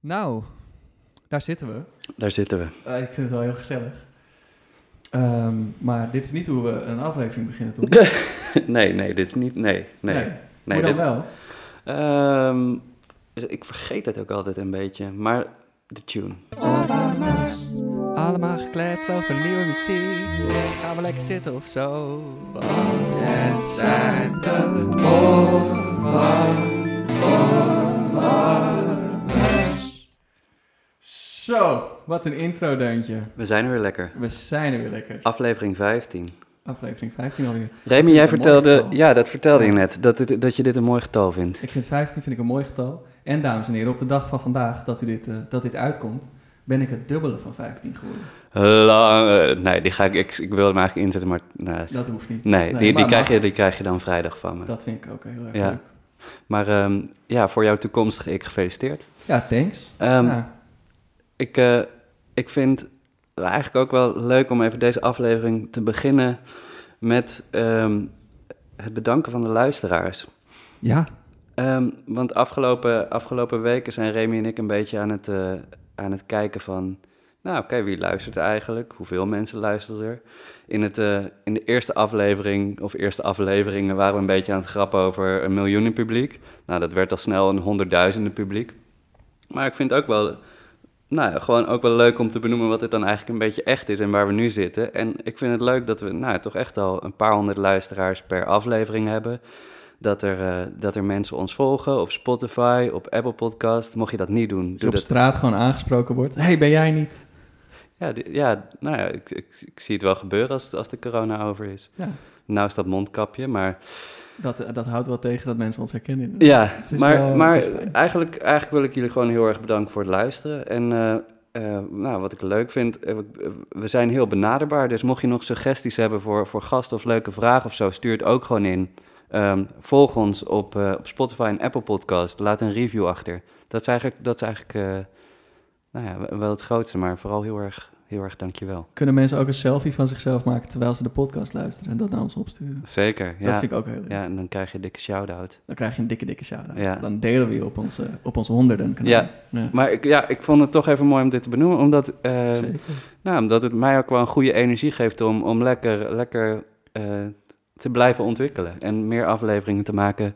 Nou, daar zitten we. Daar zitten we. Eh, ik vind het wel heel gezellig. Ehm, maar dit is niet hoe we een aflevering beginnen, toch? nee, nee, dit is niet. Nee, nee. nee. hoe dan dit- wel? Ehm, ik vergeet het ook altijd een beetje, maar de tune. Allemaal gekletst over nieuwe muziek. Dus gaan we lekker zitten of zo. Want het zijn de Zo, wat een intro, Deuntje. We zijn er weer lekker. We zijn er weer lekker. Aflevering 15. Aflevering 15 alweer. Remy, jij vertelde, ja, dat vertelde je net, dat, dit, dat je dit een mooi getal vindt. Ik vind 15 vind ik een mooi getal. En dames en heren, op de dag van vandaag dat, u dit, eh, dat dit uitkomt, ben ik het dubbele van 15 geworden. Lang, eh, nee, die ga ik, ik, ik wil hem eigenlijk inzetten, maar nee, Dat hoeft niet. nee, Nee, die, die, maar krijg je, die krijg je dan vrijdag van me. Dat vind ik ook heel erg Ja. leuk. Maar ehm, ja, voor jouw toekomstige ik gefeliciteerd. Ja, thanks. Ja. Ik, eh, ik vind het eigenlijk ook wel leuk om even deze aflevering te beginnen met ehm, het bedanken van de luisteraars. ja, Ehm, want afgelopen, afgelopen weken zijn Remy en ik een beetje aan het, eh, aan het kijken van... Nou, oké, wie luistert er eigenlijk? Hoeveel mensen luisteren er? In, het, eh, in de eerste aflevering, of eerste afleveringen, waren we een beetje aan het grappen over een miljoenen publiek. Nou, dat werd al snel een honderdduizenden publiek. Maar ik vind ook wel, nou ja, gewoon ook wel leuk om te benoemen wat het dan eigenlijk een beetje echt is en waar we nu zitten. En ik vind het leuk dat we, nou, toch echt al een paar honderd luisteraars per aflevering hebben. Dat er, eh, dat er mensen ons volgen op Spotify, op Apple Podcast. Mocht je dat niet doen, je doe op dat. straat gewoon aangesproken wordt. hey, ben jij niet? Ja, die- ja nou ja, ik, ik, ik zie het wel gebeuren als, als de corona over is. Ja, Nou is dat mondkapje, maar dat, dat houdt wel tegen dat mensen ons herkennen. ja, maar, wel- maar eigenlijk, eigenlijk wil ik jullie gewoon heel erg bedanken voor het luisteren. En eh, eh, nou, wat ik leuk vind, eh, we- zijn heel benaderbaar. Dus mocht je nog suggesties hebben voor, voor gasten of leuke vragen of zo, stuur het ook gewoon in. Ehm, volg ons op, eh, op Spotify en Apple Podcast. Laat een review achter. Dat is eigenlijk, dat is eigenlijk eh, nou ja, wel het grootste, maar vooral heel erg, heel erg dankjewel. Kunnen mensen ook een selfie van zichzelf maken terwijl ze de podcast luisteren en dat naar ons opsturen? Zeker, ja. Dat vind ik ook heel leuk. Ja, en dan krijg je een dikke shout-out. Dan krijg je een dikke, dikke shout-out. Ja. Dan delen we je op onze, op onze honderden kanaal. Ja. Maar ik, ja, ik vond het toch even mooi om dit te benoemen, omdat, eh, Zeker. nou, omdat het mij ook wel een goede energie geeft om, om lekker, lekker eh, te blijven ontwikkelen. En meer afleveringen te maken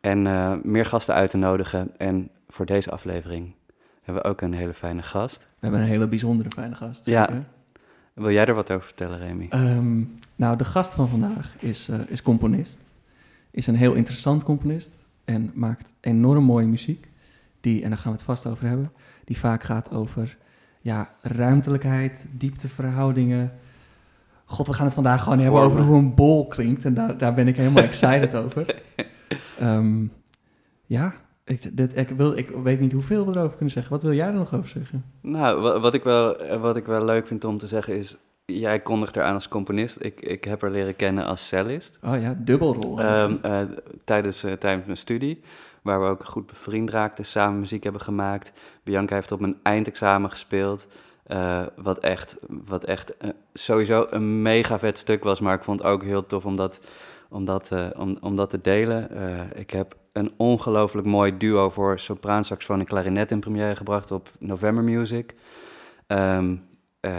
en eh, meer gasten uit te nodigen. En voor deze aflevering hebben we ook een hele fijne gast. We hebben een hele bijzondere fijne gast. Ja. zeker. Wil jij er wat over vertellen, Remy? Ehm, nou, de gast van vandaag is, eh, is componist. Is een heel interessant componist en maakt enorm mooie muziek. Die, en daar gaan we het vast over hebben, die vaak gaat over ja, ruimtelijkheid, diepteverhoudingen. God, we gaan het vandaag gewoon hebben over hoe een bol klinkt. En daar, daar ben ik helemaal excited over. Ehm, ja, ik, dit, ik, wil, ik weet niet hoeveel we erover kunnen zeggen. Wat wil jij er nog over zeggen? Nou, wa- wat ik, wel, eh, wat ik wel leuk vind om te zeggen is... Jij kondigt er aan als componist. Ik, ik heb haar leren kennen als cellist. Oh ja, dubbelrol. Ehm, eh, tijdens, eh, tijdens mijn studie, waar we ook goed bevriend raakten, samen muziek hebben gemaakt. Bianca heeft op mijn eindexamen gespeeld, wat echt, wat echt sowieso een mega vet stuk was, maar ik vond het ook heel tof om dat, om dat, om, om dat te delen. Ik heb een ongelooflijk mooi duo voor sopraansaxofoon en klarinet in première gebracht op November Music. Ehm, eh,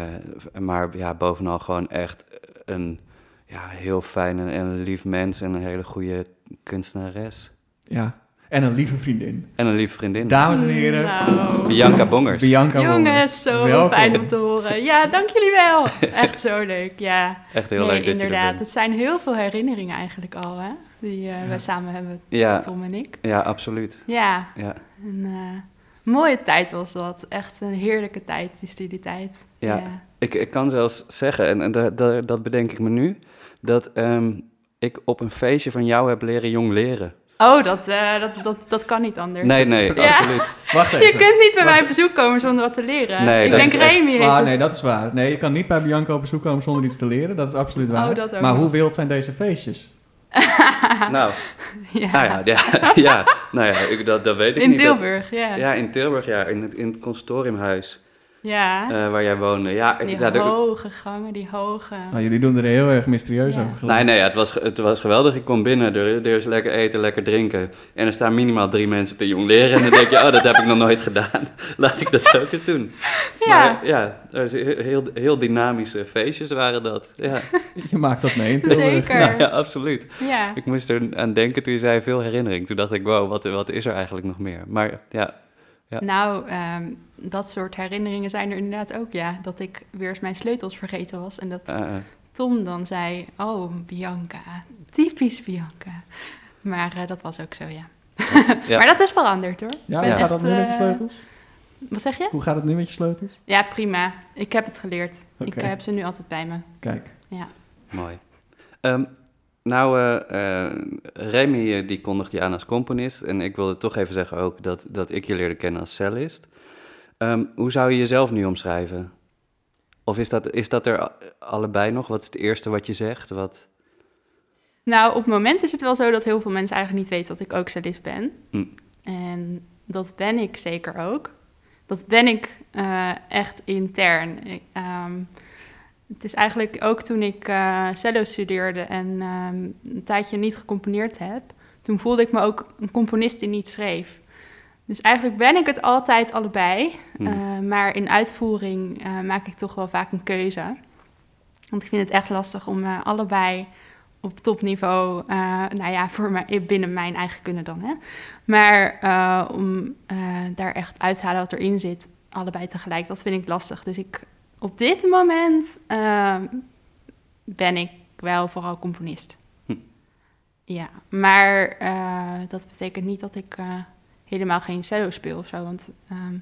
maar ja, bovenal gewoon echt een ja, heel fijn en, en lief mens en een hele goede kunstenares. Ja, en een lieve vriendin. En een lieve vriendin. Dames en heren, Nou, Bianca Bongers. Bianca jongens, zo Welkom. fijn om te horen. Ja, dank jullie wel. Echt zo leuk, ja. Echt heel nee, leuk dat inderdaad. je er bent. Het zijn heel veel herinneringen eigenlijk al, hè? Die eh, wij samen hebben, Ja, Tom en ik. ja, absoluut. Ja, Ja, een eh, mooie tijd was dat. Echt een heerlijke tijd, die studietijd. Ja. ik, ik kan zelfs zeggen, en, en dat, dat, dat bedenk ik me nu, dat ehm, ik op een feestje van jou heb leren jong leren. Oh, dat, eh, dat, dat, dat kan niet anders. Nee, nee, Ja. absoluut. Wacht Je even. kunt niet bij Wacht. mij op bezoek komen zonder wat te leren. Nee, ik dat denk Remy heeft Ah, nee, dat is waar. Nee, je kan niet bij Bianca op bezoek komen zonder iets te leren. Dat is absoluut waar. Oh, dat ook maar hoe wild zijn deze feestjes? Nou, ja. nou ja, ja, ja, nou ja ik, dat, dat weet ik In niet. Dat- Tilburg, ja. ja, in Tilburg, ja, in het, in het consortiumhuis. Ja, eh, waar jij woonde. Ja, die ja, de- hoge gangen, die hoge... Oh, jullie doen er heel erg mysterieus Ja. over. geloof Nee, nee, het was, het was geweldig. Ik kom binnen, er, er is lekker eten, lekker drinken. En er staan minimaal drie mensen te jong leren. En dan denk je, oh, dat heb ik nog nooit gedaan. Laat ik dat ook eens doen. Ja. Maar ja, er heel, heel, heel dynamische feestjes waren dat. Ja, Je maakt dat mee in Tilburg. Zeker. nou, ja absoluut. Ja, Ik moest er aan denken toen je zei veel herinnering. Toen dacht ik, wow, wat, wat is er eigenlijk nog meer? Maar ja, Ja. nou, ehm, dat soort herinneringen zijn er inderdaad ook, ja. Dat ik weer eens mijn sleutels vergeten was en dat eh, eh, Tom dan zei, oh, Bianca, typisch Bianca. Maar eh, dat was ook zo, ja. ja. Maar dat is veranderd, hoor. Ja, ben hoe gaat echt, dat nu met je sleutels? Wat zeg je? Hoe gaat het nu met je sleutels? Ja, prima. Ik heb het geleerd. Ik Oké. heb ze nu altijd bij me. Kijk, Ja. Mooi. Ehm, nou, eh, eh, Remy die kondigt je aan als componist. En ik wilde toch even zeggen ook dat, dat ik je leerde kennen als cellist. Ehm, hoe zou je jezelf nu omschrijven? Of is dat, is dat er allebei nog? Wat is het eerste wat je zegt? Wat... Nou, op het moment is het wel zo dat heel veel mensen eigenlijk niet weten dat ik ook cellist ben. Hm. En dat ben ik zeker ook. Dat ben ik eh, echt intern. Ik, ehm, het is eigenlijk ook toen ik eh cello studeerde en ehm, een tijdje niet gecomponeerd heb, toen voelde ik me ook een componist die niet schreef. Dus eigenlijk ben ik het altijd allebei, Hm. eh, maar in uitvoering eh, maak ik toch wel vaak een keuze. Want ik vind het echt lastig om eh, allebei op topniveau, nou ja, voor mij, binnen mijn eigen kunnen dan, hè. Maar om daar echt uit te halen wat erin zit, allebei tegelijk, dat vind ik lastig. Dus ik, op dit moment ben ik wel vooral componist. Hm. Ja, maar dat betekent niet dat ik helemaal geen cello speel of zo, want ehm,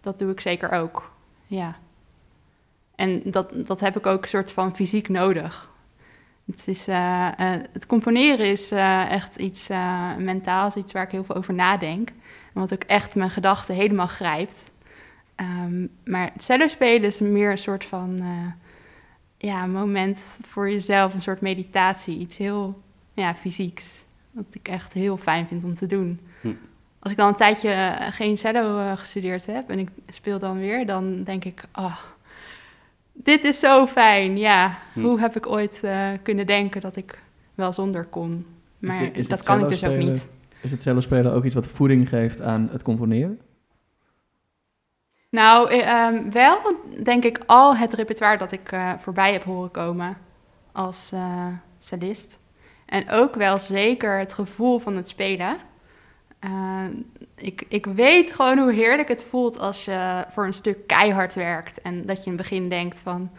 dat doe ik zeker ook. Ja. En dat, dat heb ik ook een soort van fysiek nodig. Het, is, eh, eh, het componeren is eh, echt iets mentaals, iets waar ik heel veel over nadenk. En wat ook echt mijn gedachten helemaal grijpt. Ehm, maar het cello spelen is meer een soort van ja, moment voor jezelf, een soort meditatie. Iets heel ja, fysieks, wat ik echt heel fijn vind om te doen. Hm. Als ik dan een tijdje eh, geen cello eh, gestudeerd heb en ik speel dan weer, dan denk ik, oh, dit is zo fijn. Ja, Hm. hoe heb ik ooit eh, kunnen denken dat ik wel zonder kon? Maar is dat kan ik dus ook niet. is het cello spelen ook iets wat voeding geeft aan het componeren? Nou, eh, ehm, wel denk ik al het repertoire dat ik voorbij heb horen komen als eh cellist. En ook wel zeker het gevoel van het spelen. Eh, ik, ik weet gewoon hoe heerlijk het voelt als je voor een stuk keihard werkt. En dat je in het begin denkt van,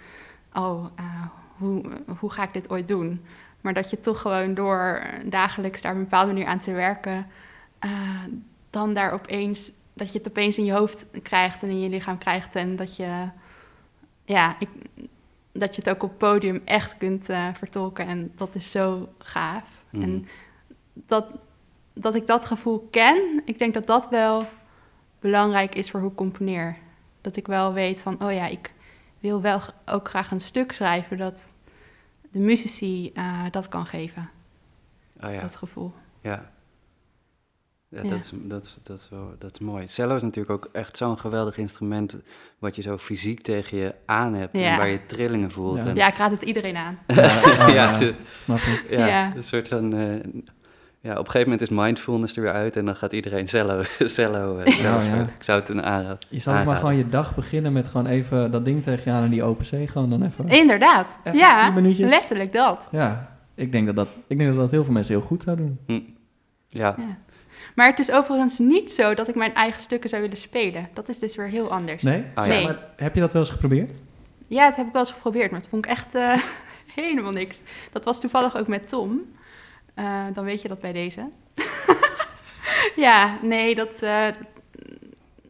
oh, eh, hoe, hoe ga ik dit ooit doen? Maar dat je toch gewoon door dagelijks daar op een bepaalde manier aan te werken, eh, dan daar opeens, dat je het opeens in je hoofd krijgt en in je lichaam krijgt. En dat je, ja, ik, dat je het ook op het podium echt kunt vertolken. En dat is zo gaaf. Mhm. En dat, dat ik dat gevoel ken, ik denk dat dat wel belangrijk is voor hoe ik componeer. Dat ik wel weet van, oh ja, ik wil wel ook graag een stuk schrijven dat de muzici eh, dat kan geven, Oh ja, dat gevoel. ja. Ja, Ja. Dat, is, dat, is, dat, is wel, dat is mooi. Cello is natuurlijk ook echt zo'n geweldig instrument... wat je zo fysiek tegen je aan hebt... Ja. en waar je trillingen voelt. Ja. En, Ja, ik raad het iedereen aan. Ja, oh, ja, ja, het- snap ik. ja, Ja. een soort van... eh, ja, op een gegeven moment is mindfulness er weer uit... en dan gaat iedereen cello, cello, eh, cello Oh, ja. Ik zou het een aanraad. Je zou ook maar gewoon je dag beginnen met gewoon even dat ding tegen je aan en die open C gewoon dan even. Inderdaad, Even ja, tien minuutjes. letterlijk dat. Ja, ik denk dat dat, ik denk dat dat heel veel mensen heel goed zou doen. Ja, Ja. Maar het is overigens niet zo dat ik mijn eigen stukken zou willen spelen. Dat is dus weer heel anders. Nee? Ah, ja. Maar, heb je dat wel eens geprobeerd? Ja, dat heb ik wel eens geprobeerd, maar het vond ik echt eh, helemaal niks. Dat was toevallig ook met Tom. Eh, dan weet je dat bij deze. ja, nee, dat, eh,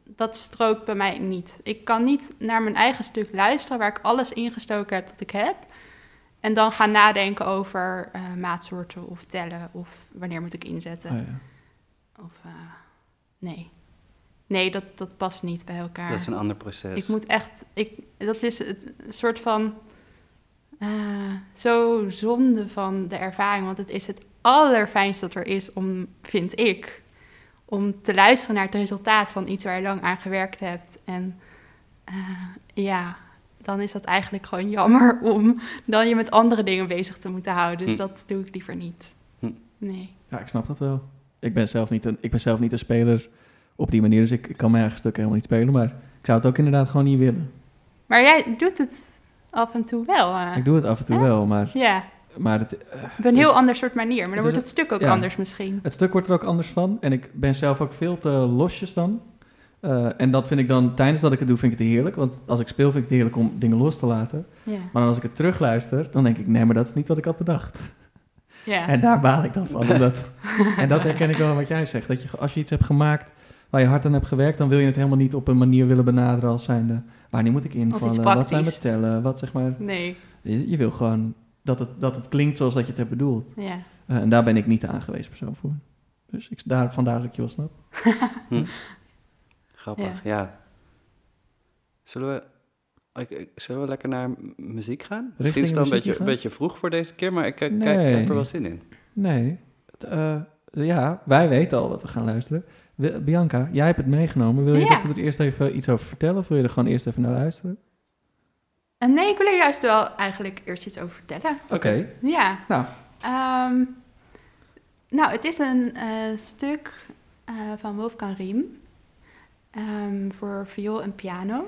dat strookt bij mij niet. Ik kan niet naar mijn eigen stuk luisteren waar ik alles ingestoken heb dat ik heb. En dan gaan nadenken over eh, maatsoorten of tellen of wanneer moet ik inzetten. Oh, ja. Of, eh, nee. Nee, dat, dat past niet bij elkaar. dat is een ander proces. Ik moet echt, ik, dat is het een soort van eh, zo zonde van de ervaring, want het is het allerfijnste dat er is om, vind ik, om te luisteren naar het resultaat van iets waar je lang aan gewerkt hebt en eh, ja, dan is dat eigenlijk gewoon jammer om dan je met andere dingen bezig te moeten houden. Dus Hm. dat doe ik liever niet. Hm. Nee. Ja, ik snap dat wel. Ik ben zelf niet een, ik ben zelf niet een speler op die manier, dus ik, ik kan mijn eigen stukken helemaal niet spelen. Maar ik zou het ook inderdaad gewoon niet willen. Maar jij doet het af en toe wel. eh. Ik doe het af en toe wel, maar, Ja, maar het, eh, op het een is- heel ander soort manier. Maar dan het wordt het stuk ook ja. anders misschien. Het stuk wordt er ook anders van. En ik ben zelf ook veel te losjes dan. Eh, en dat vind ik dan, tijdens dat ik het doe, vind ik het heerlijk. Want als ik speel, vind ik het heerlijk om dingen los te laten. Ja. Maar als ik het terugluister, dan denk ik, nee, maar dat is niet wat ik had bedacht. ja. En daar baal ik dan van. Omdat, en dat herken ik wel wat jij zegt. Dat je, als je iets hebt gemaakt waar je hard aan hebt gewerkt, dan wil je het helemaal niet op een manier willen benaderen als zijnde, wanneer moet ik invallen? Wat zijn mijn tellen? Wat zeg maar, Nee, je, je wil gewoon dat het, dat het klinkt zoals dat je het hebt bedoeld. ja. Eh, en daar ben ik niet de aangewezen persoon voor. Dus ik, daar, vandaar dat ik je wel snap. Grappig, ja. Zullen we, ik, ik- zullen we lekker naar muziek gaan? Misschien is het dan een beetje, een beetje vroeg voor deze keer, maar ik, Nee. ik heb er wel zin in. Nee. Het, eh, ja, wij weten al wat we gaan luisteren. Bianca, jij hebt het meegenomen. Wil je Ja. dat we er eerst even iets over vertellen? Of wil je er gewoon eerst even naar luisteren? En nee, ik wil er juist wel eigenlijk eerst iets over vertellen. Oké. Ja. Nou. Ehm, nou, het is een eh, stuk eh, van Wolfgang Riem ehm, voor viool en piano.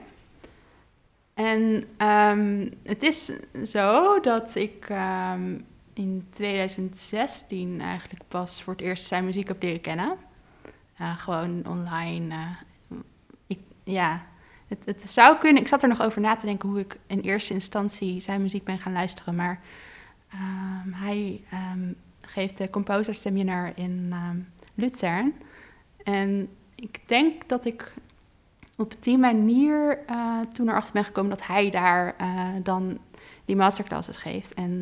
En ehm, het is zo dat ik in 2016 eigenlijk pas voor het eerst zijn muziek heb leren kennen. Eh, gewoon online. eh, ik, ja, het, het zou kunnen. Ik zat er nog over na te denken hoe ik in eerste instantie zijn muziek ben gaan luisteren. Maar ehm, hij ehm, geeft de Composer Seminar in ehm Luzern. En ik denk dat ik op die manier eh, toen erachter ben gekomen dat hij daar dan die masterclasses geeft. En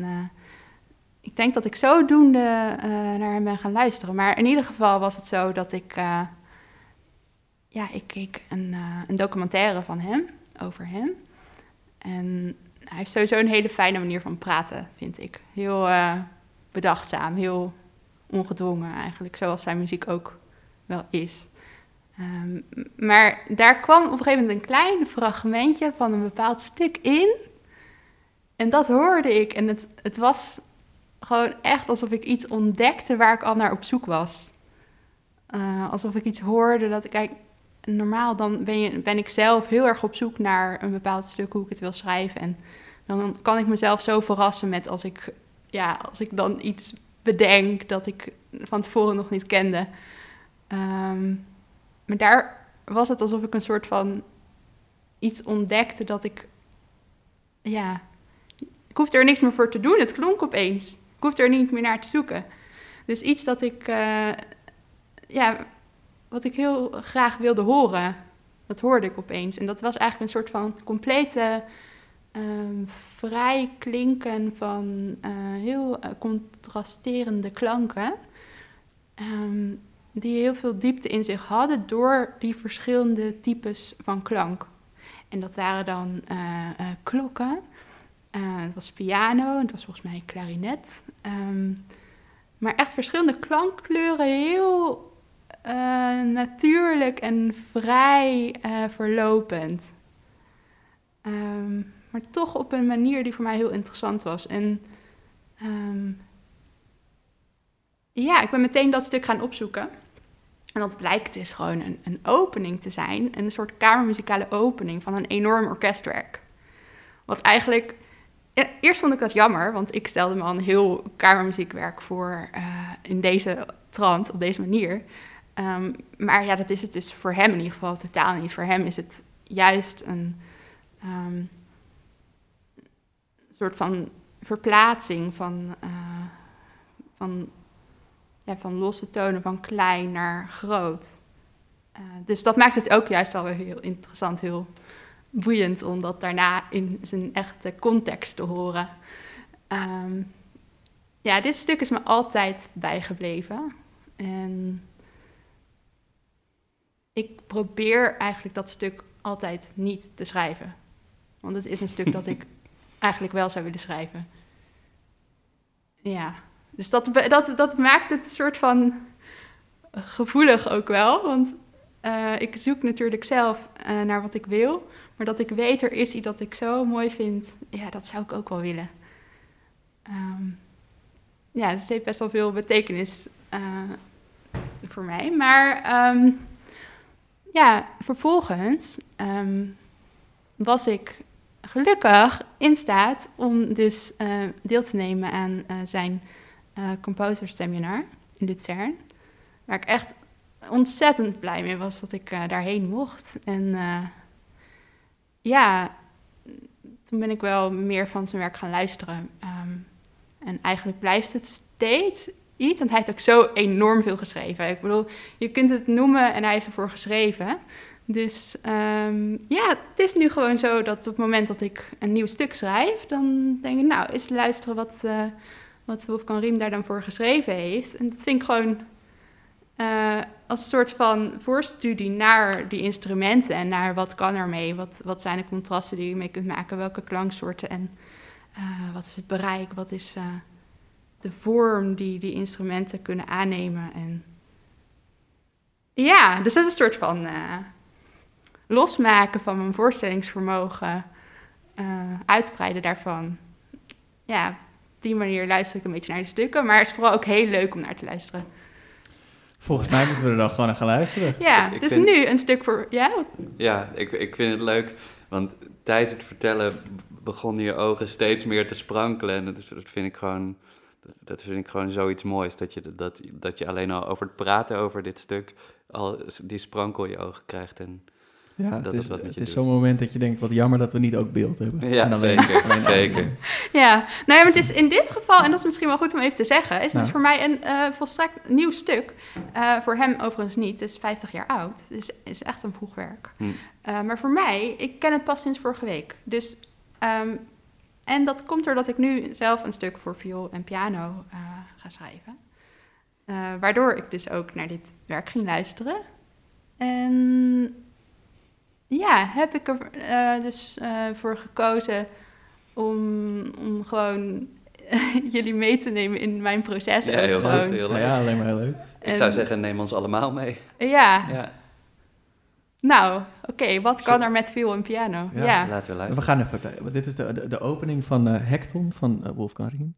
ik denk dat ik zodoende eh, naar hem ben gaan luisteren. Maar in ieder geval was het zo dat ik... eh, ja, ik keek een, eh, een documentaire van hem, over hem. En hij heeft sowieso een hele fijne manier van praten, vind ik. Heel bedachtzaam, heel ongedwongen eigenlijk, zoals zijn muziek ook wel is. Ehm, maar daar kwam op een gegeven moment een klein fragmentje van een bepaald stuk in. En dat hoorde ik. En het, het was gewoon echt alsof ik iets ontdekte waar ik al naar op zoek was. Eh, alsof ik iets hoorde dat ik... Kijk, normaal dan ben, je, ben ik zelf heel erg op zoek naar een bepaald stuk hoe ik het wil schrijven. En dan kan ik mezelf zo verrassen met als ik, ja, als ik dan iets bedenk dat ik van tevoren nog niet kende. Ehm, maar daar was het alsof ik een soort van iets ontdekte dat ik, ja, ik hoefde er niks meer voor te doen. Het klonk opeens. Ik hoefde er niet meer naar te zoeken. Dus iets dat ik, eh, ja, wat ik heel graag wilde horen, dat hoorde ik opeens. En dat was eigenlijk een soort van complete ehm, vrij klinken van eh, heel eh, contrasterende klanken. ehm, die heel veel diepte in zich hadden door die verschillende types van klank. En dat waren dan klokken, eh, het was piano, het was volgens mij klarinet. ehm, maar echt verschillende klankkleuren, heel eh, natuurlijk en vrij eh, verlopend. Ehm, maar toch op een manier die voor mij heel interessant was. En ehm, ja, ik ben meteen dat stuk gaan opzoeken. En dat blijkt dus gewoon een, een opening te zijn, een soort kamermuzikale opening van een enorm orkestwerk. Wat eigenlijk, eerst vond ik dat jammer, want ik stelde me al een heel kamermuziekwerk voor eh, in deze trant, op deze manier. Ehm, maar ja, dat is het dus voor hem in ieder geval totaal niet. Voor hem is het juist een ehm, soort van verplaatsing van, eh, van, ja, van losse tonen, van klein naar groot. Eh, dus dat maakt het ook juist wel weer heel interessant, heel boeiend om dat daarna in zijn echte context te horen. Ehm, ja, dit stuk is me altijd bijgebleven. En ik probeer eigenlijk dat stuk altijd niet te schrijven. Want het is een stuk dat ik eigenlijk wel zou willen schrijven. Ja, dus dat, dat, dat maakt het een soort van gevoelig ook wel. Want eh, ik zoek natuurlijk zelf eh, naar wat ik wil. Maar dat ik weet, er is iets dat ik zo mooi vind. Ja, dat zou ik ook wel willen. Ehm, ja, dus het heeft best wel veel betekenis eh, voor mij. Maar ehm, ja, vervolgens ehm, was ik gelukkig in staat om dus deel te nemen aan zijn composer seminar in Luzern. Waar ik echt ontzettend blij mee was dat ik daarheen mocht. En ja, toen ben ik wel meer van zijn werk gaan luisteren. Um, en eigenlijk blijft het steeds iets, want hij heeft ook zo enorm veel geschreven. Ik bedoel, je kunt het noemen en hij heeft ervoor geschreven. Dus um, ja, het is nu gewoon zo dat op het moment dat ik een nieuw stuk schrijf, dan denk ik, nou, eens luisteren wat, uh, wat Wolfgang Riem daar dan voor geschreven heeft. En dat vind ik gewoon uh, als een soort van voorstudie naar die instrumenten en naar wat kan ermee, wat, wat zijn de contrasten die je mee kunt maken, welke klanksoorten en uh, wat is het bereik, wat is uh, de vorm die die instrumenten kunnen aannemen. En ja, dus dat is een soort van losmaken van mijn voorstellingsvermogen, uitbreiden daarvan. Ja, op die manier luister ik een beetje naar de stukken, maar het is vooral ook heel leuk om naar te luisteren. Volgens mij moeten we er dan gewoon naar gaan luisteren. Ja, ik dus vind... nu een stuk voor... Ja, ja ik, ik vind het leuk, want tijdens het vertellen begonnen je ogen steeds meer te sprankelen. En dat, dat vind ik gewoon... Dat vind ik gewoon zoiets moois, dat je, dat, dat je alleen al over het praten over dit stuk al die sprankel in je ogen krijgt. En ja, het is, het is zo'n moment dat je denkt, wat jammer dat we niet ook beeld hebben. Ja, zeker, zeker. Ja, nou ja, maar het is in dit geval, en dat is misschien wel goed om even te zeggen, is het is voor mij een uh, volstrekt nieuw stuk. Uh, voor hem overigens niet, het is 50 jaar oud, dus het is echt een vroeg werk. Hm. Uh, maar voor mij, ik ken het pas sinds vorige week. Dus, um, en dat komt doordat ik nu zelf een stuk voor viool en piano ga schrijven. waardoor ik dus ook naar dit werk ging luisteren. En ja, heb ik er uh, dus uh, voor gekozen om, om gewoon jullie mee te nemen in mijn proces. Ja, heel gewoon. Heel leuk. Ja, alleen maar heel leuk. En, ik zou zeggen, neem ons allemaal mee. Ja. ja. Nou, oké, okay, wat kan er met viool en piano? Ja, ja. laten we luisteren. We gaan even, dit is de, de, de opening van uh, Hecton van uh, Wolfgang Riem.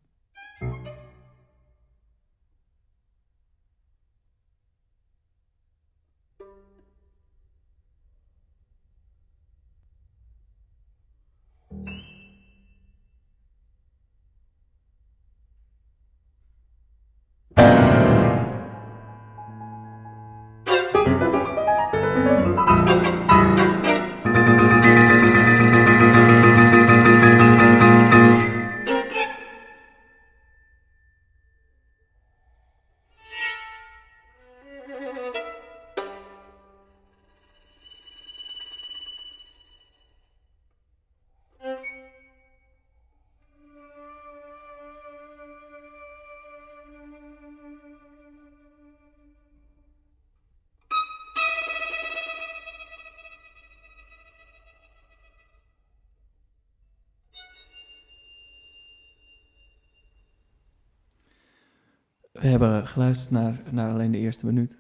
We hebben geluisterd naar, naar alleen de eerste minuut.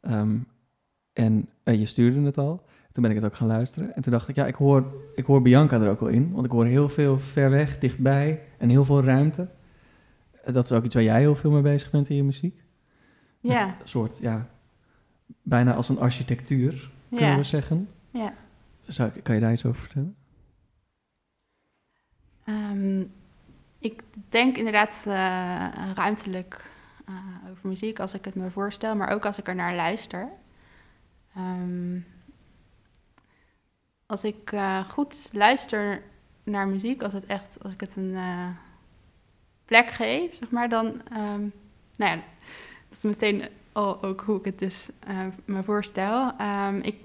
Um, en uh, je stuurde het al. Toen ben ik het ook gaan luisteren. En toen dacht ik, ja, ik hoor, ik hoor Bianca er ook wel in. Want ik hoor heel veel ver weg, dichtbij en heel veel ruimte. Uh, dat is ook iets waar jij heel veel mee bezig bent in je muziek. Ja. Een soort, ja, bijna als een architectuur, kunnen ja. we zeggen. Ja. Zou, kan je daar iets over vertellen? Um, ik denk inderdaad uh, ruimtelijk uh, over muziek als ik het me voorstel, maar ook als ik er naar luister. Um, als ik uh, goed luister naar muziek, als, het echt, als ik het een uh, plek geef, zeg maar, dan, um, nou ja, dat is meteen al ook hoe ik het dus me voorstel. Um, ik,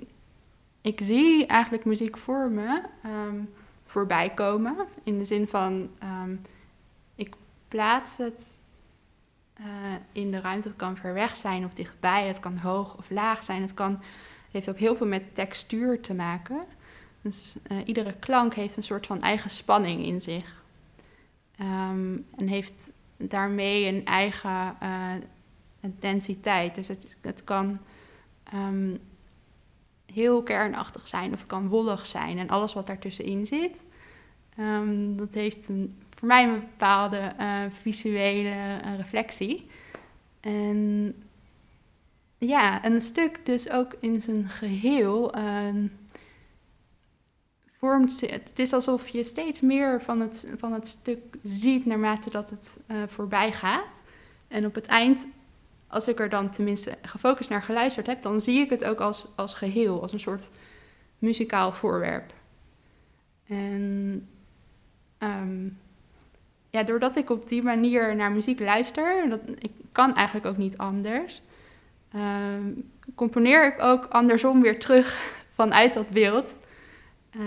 ik zie eigenlijk muziek voor me voorbij komen, in de zin van, ik plaats het uh, in de ruimte. Het kan ver weg zijn of dichtbij. Het kan hoog of laag zijn. Het kan, heeft ook heel veel met textuur te maken. Dus uh, iedere klank heeft een soort van eigen spanning in zich. Um, en heeft daarmee een eigen uh, densiteit. Dus het, het kan um, heel kernachtig zijn of het kan wollig zijn en alles wat daartussenin zit. Ehm, dat heeft een, voor mij een bepaalde eh, visuele eh, reflectie. En ja, een stuk dus ook in zijn geheel ehm, vormt. Het is alsof je steeds meer van het, van het stuk ziet naarmate dat het uh, voorbij gaat. En op het eind, als ik er dan tenminste gefocust naar geluisterd heb, dan zie ik het ook als, als geheel, als een soort muzikaal voorwerp. En ehm, ja, doordat ik op die manier naar muziek luister, dat, ik kan eigenlijk ook niet anders, uh, componeer ik ook andersom weer terug vanuit dat beeld uh,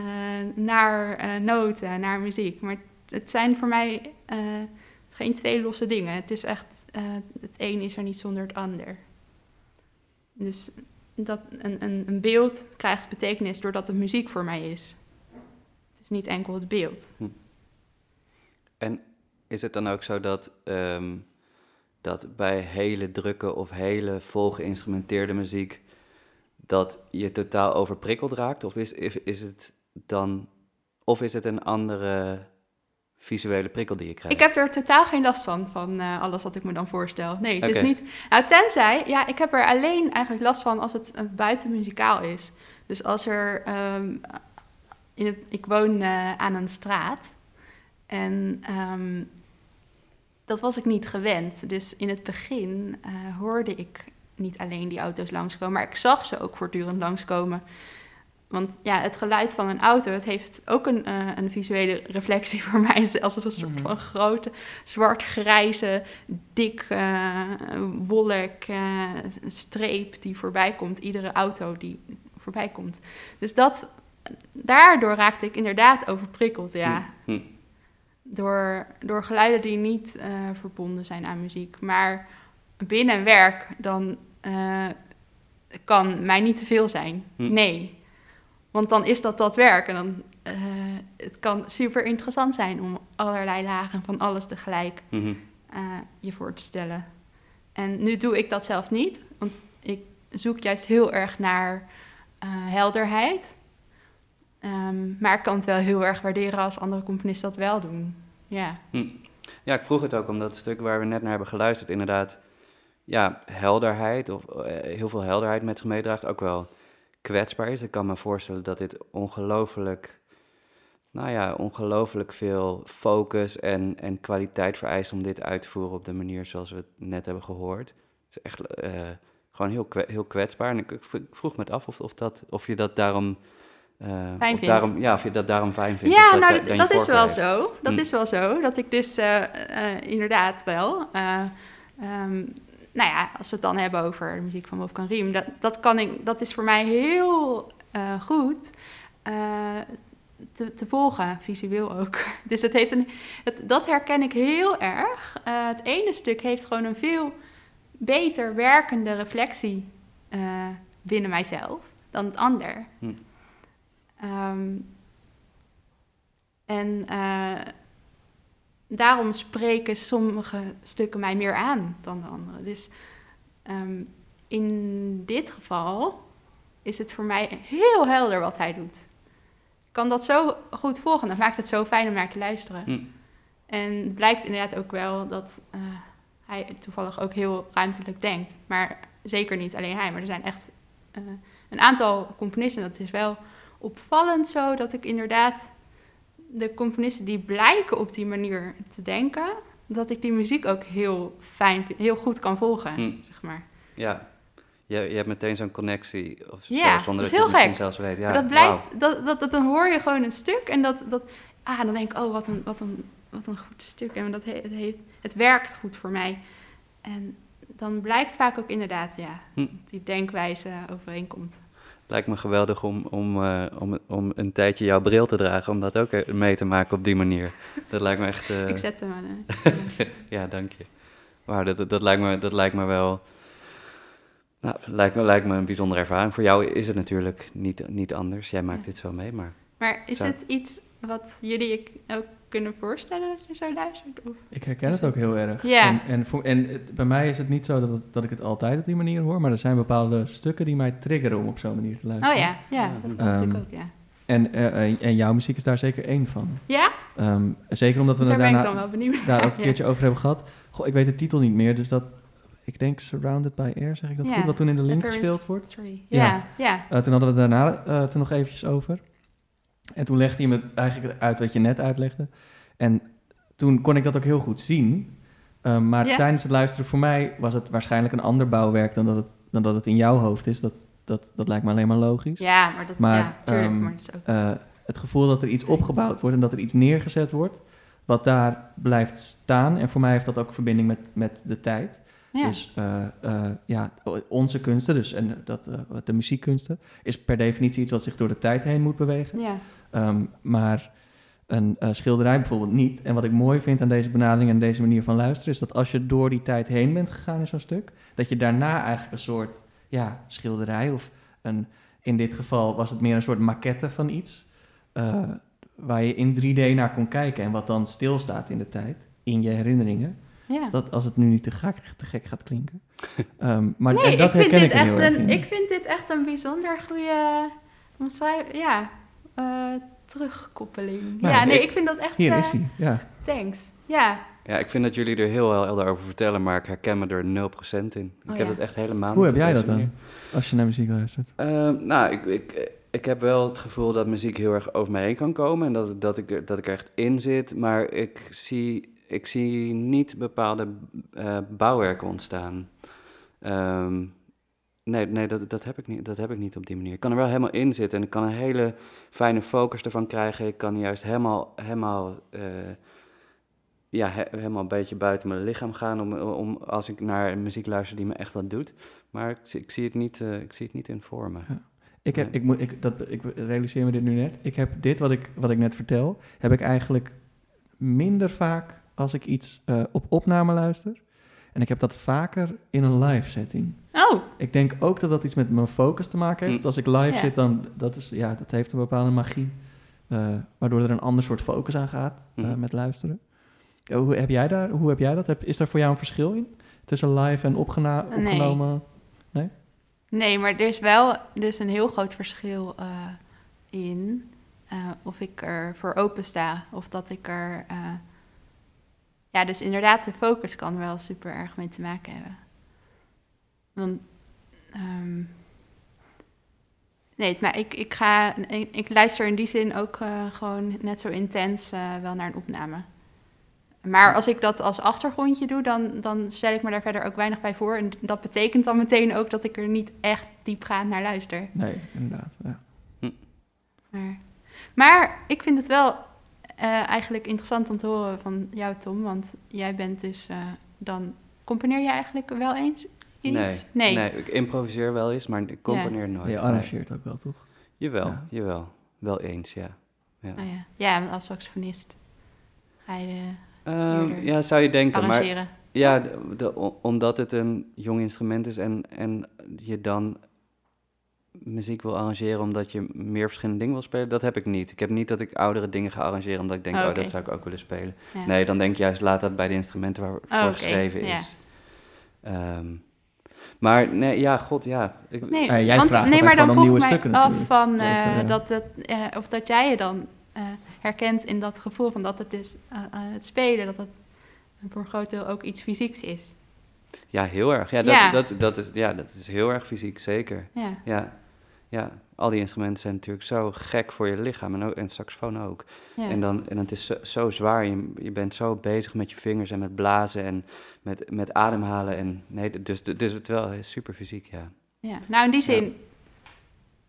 naar uh, noten, naar muziek. Maar het, zijn voor mij uh, geen twee losse dingen. Het is echt, het een is er niet zonder het ander. Dus dat een, een, een beeld krijgt betekenis doordat het muziek voor mij is. Het is niet enkel het beeld. Hm. En is het dan ook zo dat, um, dat bij hele drukke of hele volgeïnstrumenteerde muziek dat je totaal overprikkeld raakt? Of is, is het dan, of is het een andere visuele prikkel die je krijgt? Ik heb er totaal geen last van, van uh, alles wat ik me dan voorstel. Nee, het is niet... Nou, tenzij, ja, ik heb er alleen eigenlijk last van als het uh, buiten muzikaal is. Dus als er... Um, in het, ik woon uh, aan een straat en um, dat was ik niet gewend. Dus in het begin hoorde ik niet alleen die auto's langskomen, maar ik zag ze ook voortdurend langskomen. Want ja, het geluid van een auto, het heeft ook een, uh, een visuele reflectie voor mij. Als een soort mhm. van grote, zwart-grijze, dik uh, wolk, uh, streep die voorbij komt. Iedere auto die voorbij komt. Dus dat, daardoor raakte ik inderdaad overprikkeld, ja. Mm Door, door geluiden die niet verbonden zijn aan muziek. Maar binnen werk, dan kan mij niet te veel zijn. Hm. Nee. Want dan is dat dat werk. En dan, uh, het kan super interessant zijn om allerlei lagen van alles tegelijk uh, je voor te stellen. En nu doe ik dat zelf niet, want ik zoek juist heel erg naar uh, helderheid. Um, maar ik kan het wel heel erg waarderen als andere componisten dat wel doen. Ja. Hm. Ja, ik vroeg het ook omdat het stuk waar we net naar hebben geluisterd, inderdaad, ja, helderheid of heel veel helderheid met zich meedraagt. Ook wel kwetsbaar is. Ik kan me voorstellen dat dit ongelooflijk, nou ja, ongelooflijk veel focus en, en kwaliteit vereist om dit uit te voeren op de manier zoals we het net hebben gehoord. Het is echt uh, gewoon heel, heel kwetsbaar. En ik, ik, vroeg me af of, of, dat, of je dat daarom. Uh, of daarom, ja, dat daarom fijn vindt. Ja, nou, dat, dat is wel zo. Dat hm. is wel zo. Dat ik dus uh, inderdaad wel. Um, nou ja, als we het dan hebben over de muziek van Wolfgang Riem, dat, dat, kan ik, dat is voor mij heel goed te, te, volgen, visueel ook. Dus het heeft een, het, dat herken ik heel erg. Het ene stuk heeft gewoon een veel beter werkende reflectie binnen mijzelf dan het ander. Hm. Um, en daarom spreken sommige stukken mij meer aan dan de andere. Dus um, in dit geval is het voor mij heel helder wat hij doet. Ik kan dat zo goed volgen. Dat maakt het zo fijn om naar te luisteren. Hm. En het blijkt inderdaad ook wel dat uh, hij toevallig ook heel ruimtelijk denkt. Maar zeker niet alleen hij, maar er zijn echt uh, een aantal componisten. Dat is wel opvallend zo dat ik inderdaad de componisten die blijken op die manier te denken, dat ik die muziek ook heel fijn heel goed kan volgen, hm. zeg maar. Ja, je, je hebt meteen zo'n connectie, of ja, zonder dat, dat je het misschien zelfs weet. Ja, dat blijkt, dat, dat, dat, dan hoor je gewoon een stuk en dat, dat ah, dan denk ik, oh, wat een, wat een, wat een goed stuk. En dat het, heeft, het werkt goed voor mij. En dan blijkt vaak ook inderdaad, ja, hm. die denkwijze overeenkomt lijkt me geweldig om, om, uh, om, om een tijdje jouw bril te dragen, om dat ook mee te maken op die manier. Dat lijkt me echt... Uh... Ik zet hem aan. ja, dank je. Wauw, dat, dat, lijkt me, dat lijkt me wel... Nou, lijkt me, lijkt me een bijzondere ervaring. Voor jou is het natuurlijk niet, niet anders. Jij maakt dit zo mee, maar... Maar is het iets wat jullie ook kunnen voorstellen dat je zo luistert? Of? Ik herken het ook heel erg. Ja. En, en, voor, en het- bij mij is het niet zo dat, het- dat ik het altijd op die manier hoor, maar er zijn bepaalde stukken die mij triggeren om op zo'n manier te Oh luisteren. ja, ja, Ja. dat kan Ehm, natuurlijk ook, ja. En, eh, en, en jouw muziek is daar zeker één van. Ja, Ehm, zeker omdat we daar het ben ik daarna dan wel benieuwd daar ook een ja. keertje over hebben gehad. Goh, ik weet de titel niet meer, dus dat... Ik denk Surrounded by Air, zeg ik dat Ja. goed? Wat toen in de link gespeeld wordt. Ja. Ja, ja. Eh, toen hadden we het daarna eh, toen nog eventjes over. En toen legde hij me eigenlijk uit wat je net uitlegde. En toen kon ik dat ook heel goed zien. Um, maar Ja. tijdens het luisteren voor mij was het waarschijnlijk een ander bouwwerk dan dat het, dan dat het in jouw hoofd is. Dat, dat, dat lijkt me alleen maar logisch. Ja, maar dat Maar, ja, tuurlijk, ehm, maar dat is ook... Uh, het gevoel dat er iets opgebouwd wordt en dat er iets neergezet wordt, wat daar blijft staan. En voor mij heeft dat ook verbinding met, met de tijd. ja. Dus uh, uh, ja, onze kunsten, dus en dat, uh, de muziekkunsten, is per definitie iets wat zich door de tijd heen moet bewegen. ja. Um, maar een uh, schilderij bijvoorbeeld niet. En wat ik mooi vind aan deze benadering en deze manier van luisteren, is dat als je door die tijd heen bent gegaan in zo'n stuk, dat je daarna eigenlijk een soort ja, schilderij of een, in dit geval was het meer een soort maquette van iets, uh, waar je in 3D naar kon kijken en wat dan stilstaat in de tijd, in je herinneringen. Ja. Dus dat, als het nu niet te gek, te gek gaat klinken. Um, maar nee, dat ik vind, herken dit ik heel echt een, ik vind dit echt een bijzonder goede omschrijving. Ja, terugkoppeling. Nou, ja, nee, ik- ik vind dat echt... Hier eh, is hij, ja. Thanks. Ja, Ja, ik vind dat jullie er heel helder over vertellen, maar ik herken me er 0% in. Ik Oh, heb ja. het echt helemaal Hoe niet heb op jij dat dan, manier. als je naar muziek luistert? Eh, nou, ik, ik, ik heb wel het gevoel dat muziek heel erg over me heen kan komen en dat, dat, ik, er- dat ik er echt in zit, maar ik zie, ik zie niet bepaalde eh, bouwwerken ontstaan. Ehm, nee, nee dat, dat, heb ik niet, dat heb ik niet op die manier. Ik kan er wel helemaal in zitten en ik kan een hele fijne focus ervan krijgen. Ik kan juist helemaal, helemaal, eh, ja, he- helemaal een beetje buiten mijn lichaam gaan om, om, als ik naar muziek luister die me echt wat doet. Maar ik, zie- ik, zie, het niet, eh, ik zie het niet in vormen. Ik, heb, Nee. ik, moet, ik, dat, ik realiseer me dit nu net. Ik heb dit wat ik, wat ik net vertel, heb ik eigenlijk minder vaak als ik iets eh, op opname luister. En ik heb dat vaker in een live setting. Oh, Ik denk ook dat dat iets met mijn focus te maken heeft. Hm. Als ik live Ja. zit, dan dat is, ja, dat heeft een bepaalde magie. eh, waardoor er een ander soort focus aan gaat eh, Hm. met luisteren. Ja, hoe, heb jij daar, hoe heb jij dat? Heb, is daar voor jou een verschil in? Tussen live en opgena- Nee. opgenomen? nee, maar er is wel dus een heel groot verschil eh, in of ik er voor open sta of dat ik er... ja, dus inderdaad, de focus kan er wel super erg mee te maken hebben. Want... ehm, Nee, maar ik, ik, ga, ik, ik luister in die zin ook eh, gewoon net zo intens eh, wel naar een opname. Maar als ik dat als achtergrondje doe, dan, dan stel ik me daar verder ook weinig bij voor. En dat betekent dan meteen ook dat ik er niet echt diepgaand naar luister. Nee, inderdaad. Ja. Maar, maar ik vind het wel eh, eigenlijk interessant om te horen van jou, Tom. Want jij bent dus eh, dan... Componeer je eigenlijk wel eens Nee, Nee. nee, ik improviseer wel eens, maar ik componeer nooit. je nee. arrangeert ook wel, toch? Jawel, Ja. jawel. Wel eens, ja. ja. Oh ja. ja, als saxofonist ga je Ehm, ja, zou je denken, maar arrangeren. ja, de, de- o- omdat het een jong instrument is en, en je dan muziek wil arrangeren omdat je meer verschillende dingen wil spelen, dat heb ik niet. Ik heb niet dat ik oudere dingen ga arrangeren omdat ik denk, Oh, oh, dat zou ik ook willen spelen. Ja. Nee, dan denk ik juist, laat dat bij de instrumenten waarvoor Oh, geschreven ja. is. Maar nee, ja, god, ja. Ik, Nee, Eh, jij want, vraagt nee, maar dan om nieuwe stukken af natuurlijk. van Ja, eh, of, dat het, eh, of dat jij je dan eh, herkent in dat gevoel van dat het dus het spelen, dat het voor een groot deel ook iets fysieks is. Ja, heel erg. Ja, dat, Ja. Dat, dat, is, ja, dat is heel erg fysiek, zeker. Ja, Ja, ja. al die instrumenten zijn natuurlijk zo gek voor je lichaam en, ook, en saxofoon ook. ja. En, dan, en het is zo, zo zwaar, je, je bent zo bezig met je vingers en met blazen en met, met ademhalen. En, nee, dus, dus het wel super fysiek, ja. ja. Nou, in die zin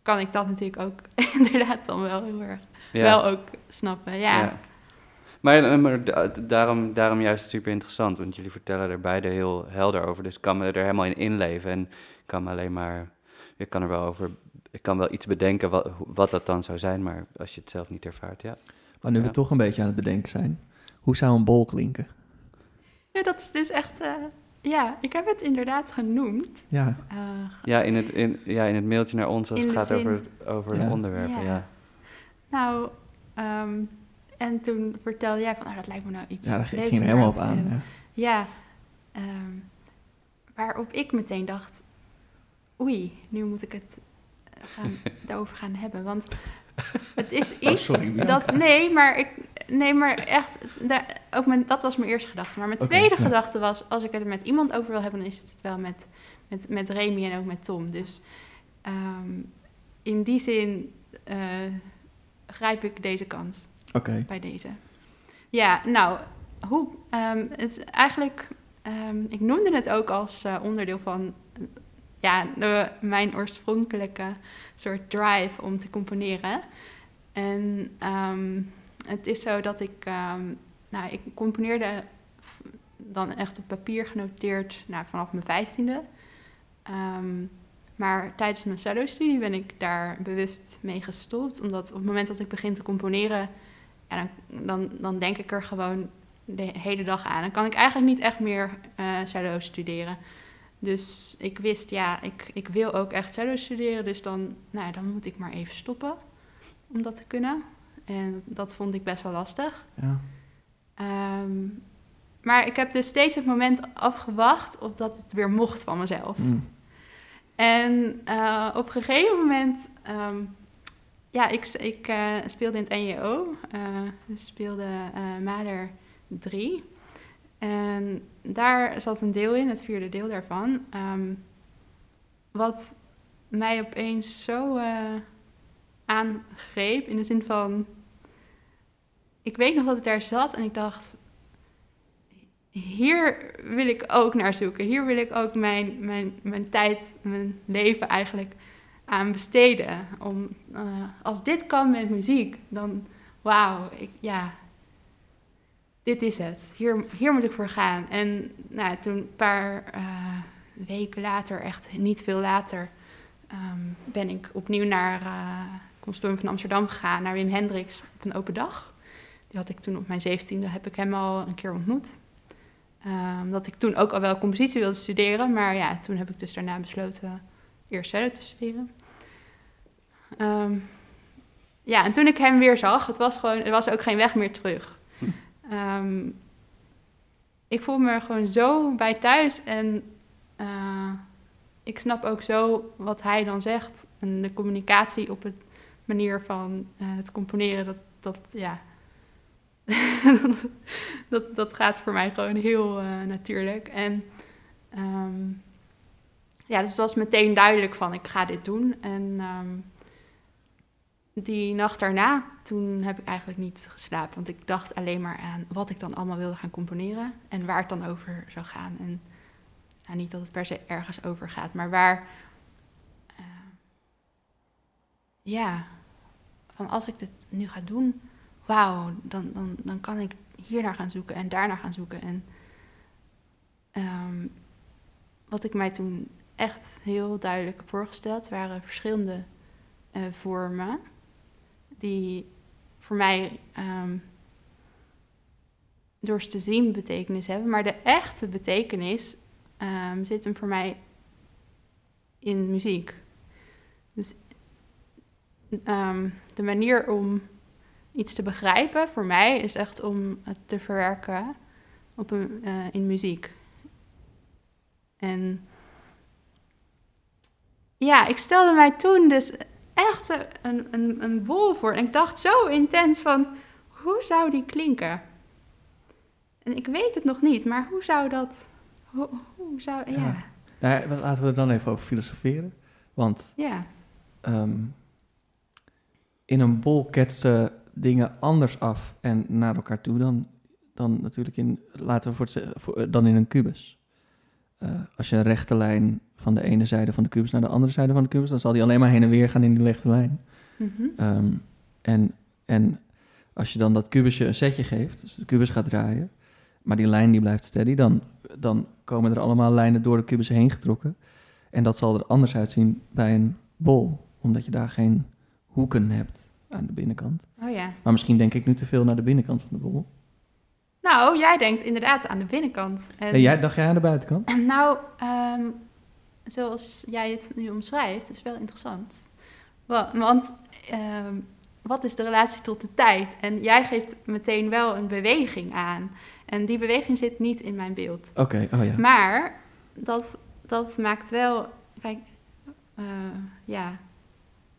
kan ik dat natuurlijk ook inderdaad dan wel heel erg ja. wel ook snappen. Ja, Maar, eh, maar da- daarom, daarom juist super interessant, want jullie vertellen er beide heel helder over. Dus ik kan me er helemaal in inleven en kan me alleen maar, ik kan er wel over, ik kan wel iets bedenken wat, wat dat dan zou zijn, maar als je het zelf niet ervaart, ja. Maar nu we toch een beetje aan het bedenken zijn. Hoe zou een bol klinken? Ja, dat is dus echt... eh, ja, ik heb het inderdaad genoemd. Ja, Eh, Ja, in het, in, ja, in het mailtje naar ons als het gaat zin- over, over Ja. onderwerpen, Ja. ja. Nou, ehm, En toen vertelde jij van, nou, dat lijkt me nou iets Ja, daar leuks ging er helemaal op aan. Ja. Ja, ehm, waarop ik meteen dacht, oei, nu moet ik het gaan, daarover gaan hebben. Want het is Oh, iets sorry, dat, nee, maar ik, nee, maar echt, daar, ook mijn, dat was mijn eerste gedachte. Maar mijn tweede ja. gedachte was, als ik het er met iemand over wil hebben, dan is het wel met, met, met Remy en ook met Tom. Dus ehm, in die zin eh, grijp ik deze kans Oké. bij deze. Ja, nou, hoe, ehm, het is eigenlijk, ehm, ik noemde het ook als eh, onderdeel van ja, mijn oorspronkelijke soort drive om te componeren. En ehm, het is zo dat ik, ehm, nou, ik componeerde dan echt op papier genoteerd nou, vanaf mijn vijftiende. Ehm, maar tijdens mijn solo-studie ben ik daar bewust mee gestopt. Omdat op het moment dat ik begin te componeren, dan, dan, dan denk ik er gewoon de hele dag aan. Dan kan ik eigenlijk niet echt meer eh solo studeren. Dus ik wist, ja, ik, ik wil ook echt solo studeren. Dus dan, nou, dan moet ik maar even stoppen om dat te kunnen. En dat vond ik best wel lastig. Ja. Ehm, maar ik heb dus steeds het moment afgewacht op dat het weer mocht van mezelf. Hm. En eh, op een gegeven moment, ehm, ja, ik, ik eh, speelde in het NJO. eh dus speelde Mader 3. En daar zat een deel in, het vierde deel daarvan. ehm, wat mij opeens zo eh, aangreep in de zin van... Ik weet nog dat ik daar zat en ik dacht... Hier wil ik ook naar zoeken. Hier wil ik ook mijn, mijn, mijn tijd, mijn leven eigenlijk aan besteden. Om, eh, als dit kan met muziek, dan wauw, ik, ja, dit is het. Hier, hier moet ik voor gaan. En nou, toen een paar eh, weken later, echt niet veel later, ehm, ben ik opnieuw naar eh Consortium van Amsterdam gegaan, naar Wim Hendricks op een open dag. Die had ik toen op mijn zeventiende, heb ik hem al een keer ontmoet. Ehm, dat ik toen ook al wel compositie wilde studeren, maar ja, toen heb ik dus daarna besloten eerst cello te studeren. Ehm, ja, en toen ik hem weer zag, het was gewoon, er was ook geen weg meer terug. Hm. Ehm, ik voel me gewoon zo bij thuis en eh, ik snap ook zo wat hij dan zegt. En de communicatie op het manier van eh, het componeren, dat, dat ja, dat, dat gaat voor mij gewoon heel eh, natuurlijk. En ehm, ja, dus het was meteen duidelijk van ik ga dit doen. En ehm, die nacht daarna, toen heb ik eigenlijk niet geslapen. Want ik dacht alleen maar aan wat ik dan allemaal wilde gaan componeren. En waar het dan over zou gaan. En nou, niet dat het per se ergens over gaat, maar waar... eh, ja, van als ik dit nu ga doen, wauw, dan, dan, dan kan ik hier naar gaan zoeken en daar naar gaan zoeken. En ehm, wat ik mij toen echt heel duidelijk voorgesteld, waren verschillende eh, vormen die voor mij ehm, door te zien betekenis hebben. Maar de echte betekenis ehm, zit hem voor mij in muziek. Dus ehm, de manier om iets te begrijpen voor mij is echt om het te verwerken op een, eh, in muziek. En ja, ik stelde mij toen dus echt een, een, een bol voor. En ik dacht zo intens van, hoe zou die klinken? En ik weet het nog niet, maar hoe zou dat... Hoe, hoe zou... Ja, Ja. Nou, ja, laten we er dan even over filosoferen. Want ja. ehm, in een bol ketsen dingen anders af en naar elkaar toe dan, dan natuurlijk in, laten we voor het, voor, eh, dan in een kubus. Eh, als je een rechte lijn van de ene zijde van de kubus naar de andere zijde van de kubus, dan zal die alleen maar heen en weer gaan in die rechte lijn. Mhm. Ehm, en, en als je dan dat kubusje een setje geeft, dus de kubus gaat draaien, maar die lijn die blijft steady, dan, dan komen er allemaal lijnen door de kubus heen getrokken. En dat zal er anders uitzien bij een bol, omdat je daar geen hoeken hebt aan de binnenkant. Oh ja. Maar misschien denk ik nu te veel naar de binnenkant van de bol. Nou, jij denkt inderdaad aan de binnenkant. En, En jij, dacht jij aan de buitenkant? Nou, ehm, zoals jij het nu omschrijft, is wel interessant. Wa- Want ehm, wat is de relatie tot de tijd? En jij geeft meteen wel een beweging aan. En die beweging zit niet in mijn beeld. Oké, oh ja. Maar dat, dat maakt wel, kijk, eh, ja,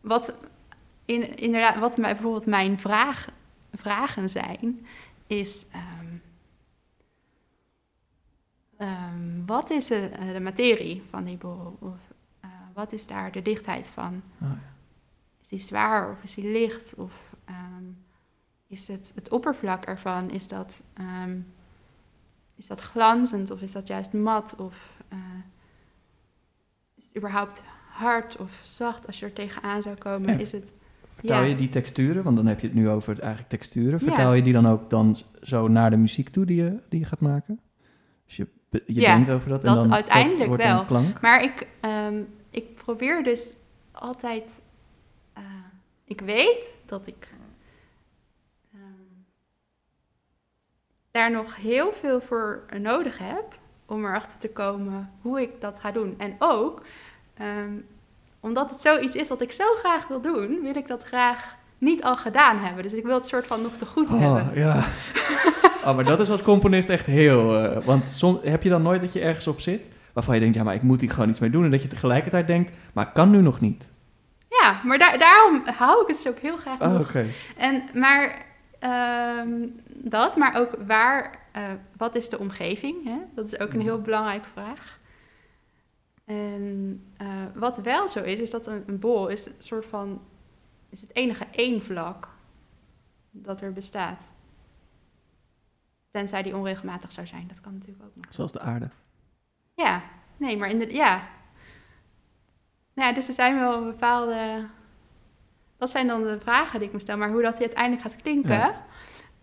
wat, in, inderdaad, wat mij, bijvoorbeeld mijn vraag, vragen zijn, is, ehm, ehm, wat is de, eh, de materie van die bol? Of eh, wat is daar de dichtheid van? Oh, ja. Is die zwaar of is die licht? Of ehm, is het, het oppervlak ervan, is dat, ehm, is dat glanzend of is dat juist mat? Of eh, is het überhaupt hard of zacht als je er tegenaan zou komen? Ja. Is het, Vertaal ja. je die texturen, want dan heb je het nu over het eigenlijk texturen. Ja. Vertaal je die dan ook dan zo naar de muziek toe die je, die je gaat maken? Dus je, je Ja, denkt over dat, dat en dan uiteindelijk dat wordt wel. een klank? Maar ik, ehm, ik probeer dus altijd. eh, ik weet dat ik ehm, daar nog heel veel voor nodig heb om erachter te komen hoe ik dat ga doen. En ook ehm, omdat het zoiets is wat ik zo graag wil doen, wil ik dat graag niet al gedaan hebben. Dus ik wil het soort van nog te goed hebben. Oh, ja. oh, maar dat is als componist echt heel... eh, want soms heb je dan nooit dat je ergens op zit... waarvan je denkt, ja, maar ik moet hier gewoon iets mee doen... en dat je tegelijkertijd denkt, maar ik kan nu nog niet. Ja, maar daar, daarom hou ik het dus ook heel graag Oh, nog. En, maar ehm, dat, maar ook waar, eh, wat is de omgeving? Hè? Dat is ook een heel belangrijke vraag. En eh, wat wel zo is, is dat een, een bol is een soort van, is het enige één vlak dat er bestaat. Tenzij die onregelmatig zou zijn, dat kan natuurlijk ook nog. Zoals de aarde. Ja, nee, maar in de, ja. Nou ja, dus er zijn wel bepaalde. Dat zijn dan de vragen die ik me stel, maar hoe dat uiteindelijk gaat klinken, Ja.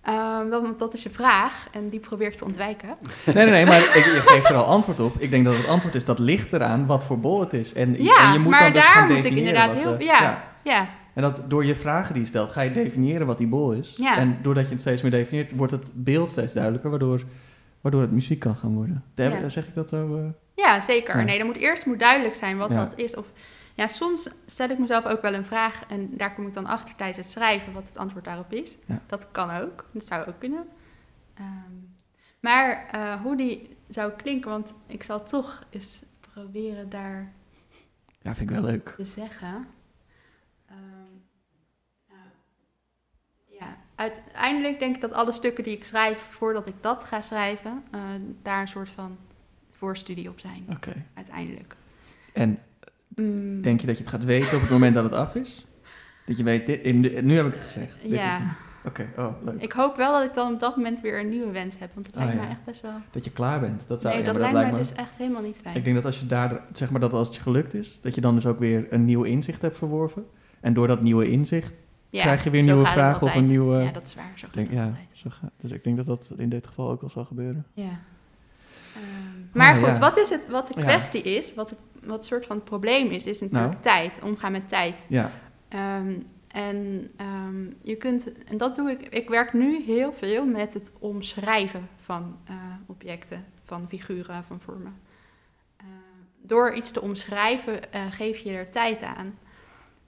ehm, dat, dat is je vraag en die probeer ik te ontwijken. Nee, nee, nee, maar ik, je geeft er al antwoord op. Ik denk dat het antwoord is, dat ligt eraan wat voor bol het is. En, en Ja, je moet maar dan dus daar moet ik inderdaad wat, heel. ja, ja. En dat door je vragen die je stelt, ga je definiëren wat die bol is. Ja. En doordat je het steeds meer definieert, wordt het beeld steeds duidelijker, waardoor, waardoor het muziek kan gaan worden. Daar- Ja. Zeg ik dat zo? eh? Ja, zeker. Ja. Nee, dan moet eerst moet duidelijk zijn wat dat is. Of ja, soms stel ik mezelf ook wel een vraag en daar kom ik dan achter tijdens het schrijven wat het antwoord daarop is. Ja. Dat kan ook. Dat zou ook kunnen. Ehm, maar eh, hoe die zou klinken, want ik zal toch eens proberen daar Ja, vind ik wel leuk. te zeggen. Ehm, nou, ja, uiteindelijk denk ik dat alle stukken die ik schrijf, voordat ik dat ga schrijven, eh, daar een soort van voorstudie op zijn, Oké. uiteindelijk. En Mm, denk je dat je het gaat weten op het moment dat het af is? Dat je weet, dit, in de- nu heb ik het gezegd. Dit is ja. Oké, oh, leuk. ik hoop wel dat ik dan op dat moment weer een nieuwe wens heb, want het Oh, lijkt ja. mij echt best wel... Dat je klaar bent. Dat zou, nee, ja, dat lijkt mij dus echt helemaal niet fijn. Ik denk dat als je daar, zeg maar dat als het je gelukt is, dat je dan dus ook weer een nieuw inzicht hebt verworven. En door dat nieuwe inzicht, Ja, krijg je weer nieuwe vragen of een nieuwe- Ja, dat is waar, zo denk, ja, zo gaat. Dus ik denk dat dat in dit geval ook wel zal gebeuren. Ja. Ehm, maar Ah, goed, ja. wat, is het, wat de Ja. kwestie is, wat het wat soort van het probleem is, is natuurlijk Nou. tijd. Omgaan met tijd. Ja, Ehm, en ehm, je kunt, en dat doe ik, ik werk nu heel veel met het omschrijven van eh, objecten, van figuren, van vormen. Door iets te omschrijven eh, geef je er tijd aan.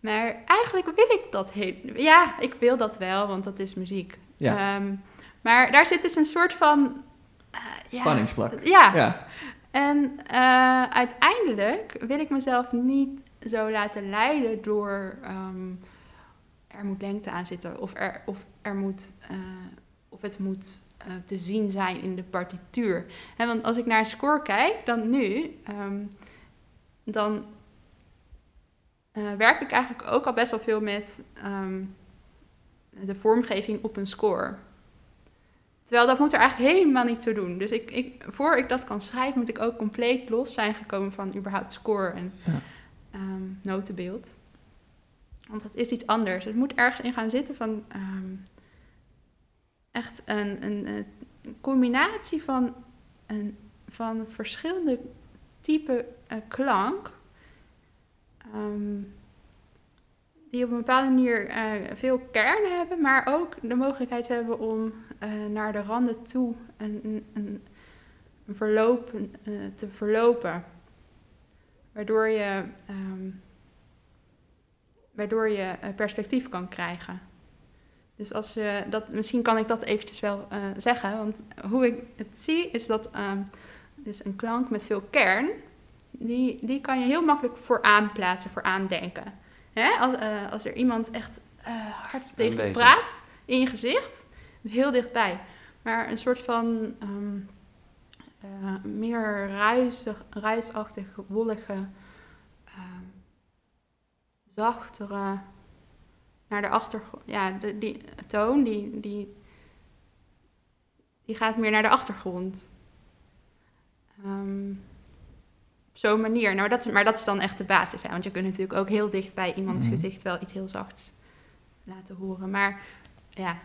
Maar eigenlijk wil ik dat heel, ja, ik wil dat wel, want dat is muziek. ja. Ehm, maar daar zit dus een soort van eh, ja, spanningsvlak. ja, Ja. en eh, uiteindelijk wil ik mezelf niet zo laten leiden door ehm, er moet lengte aan zitten of er, of er moet eh, of het moet te zien zijn in de partituur. Hè, want als ik naar een score kijk, dan nu, ehm, dan eh, werk ik eigenlijk ook al best wel veel met ehm, de vormgeving op een score. Terwijl dat moet er eigenlijk helemaal niet toe doen. Dus ik, ik, voor ik dat kan schrijven, moet ik ook compleet los zijn gekomen van überhaupt score en Ja. ehm, notenbeeld. Want dat is iets anders. Het moet ergens in gaan zitten van ehm, echt een, een, een combinatie van, een, van verschillende type eh, klank. Ehm, die op een bepaalde manier eh, veel kern hebben, maar ook de mogelijkheid hebben om eh, naar de randen toe een, een, een, verloop eh, te verlopen. Waardoor je, ehm, waardoor je perspectief kan krijgen. Dus als je dat, misschien kan ik dat eventjes wel zeggen. Want hoe ik het zie, is dat ehm dus een klank met veel kern, die, die kan je heel makkelijk voor aanplaatsen, voor aandenken. Hè? Als, eh, als er iemand echt eh, hard tegen je praat in je gezicht, dus heel dichtbij. Maar een soort van ehm, eh, meer ruisig, ruisachtig, wollige, ehm, zachtere, naar de achtergrond. Ja, de, die toon, die, die, die gaat meer naar de achtergrond. Ehm, zo'n manier. Nou, dat is, maar dat is dan echt de basis. Hè? Want je kunt natuurlijk ook heel dicht bij iemands Mhm. gezicht wel iets heel zachts laten horen. Maar ja,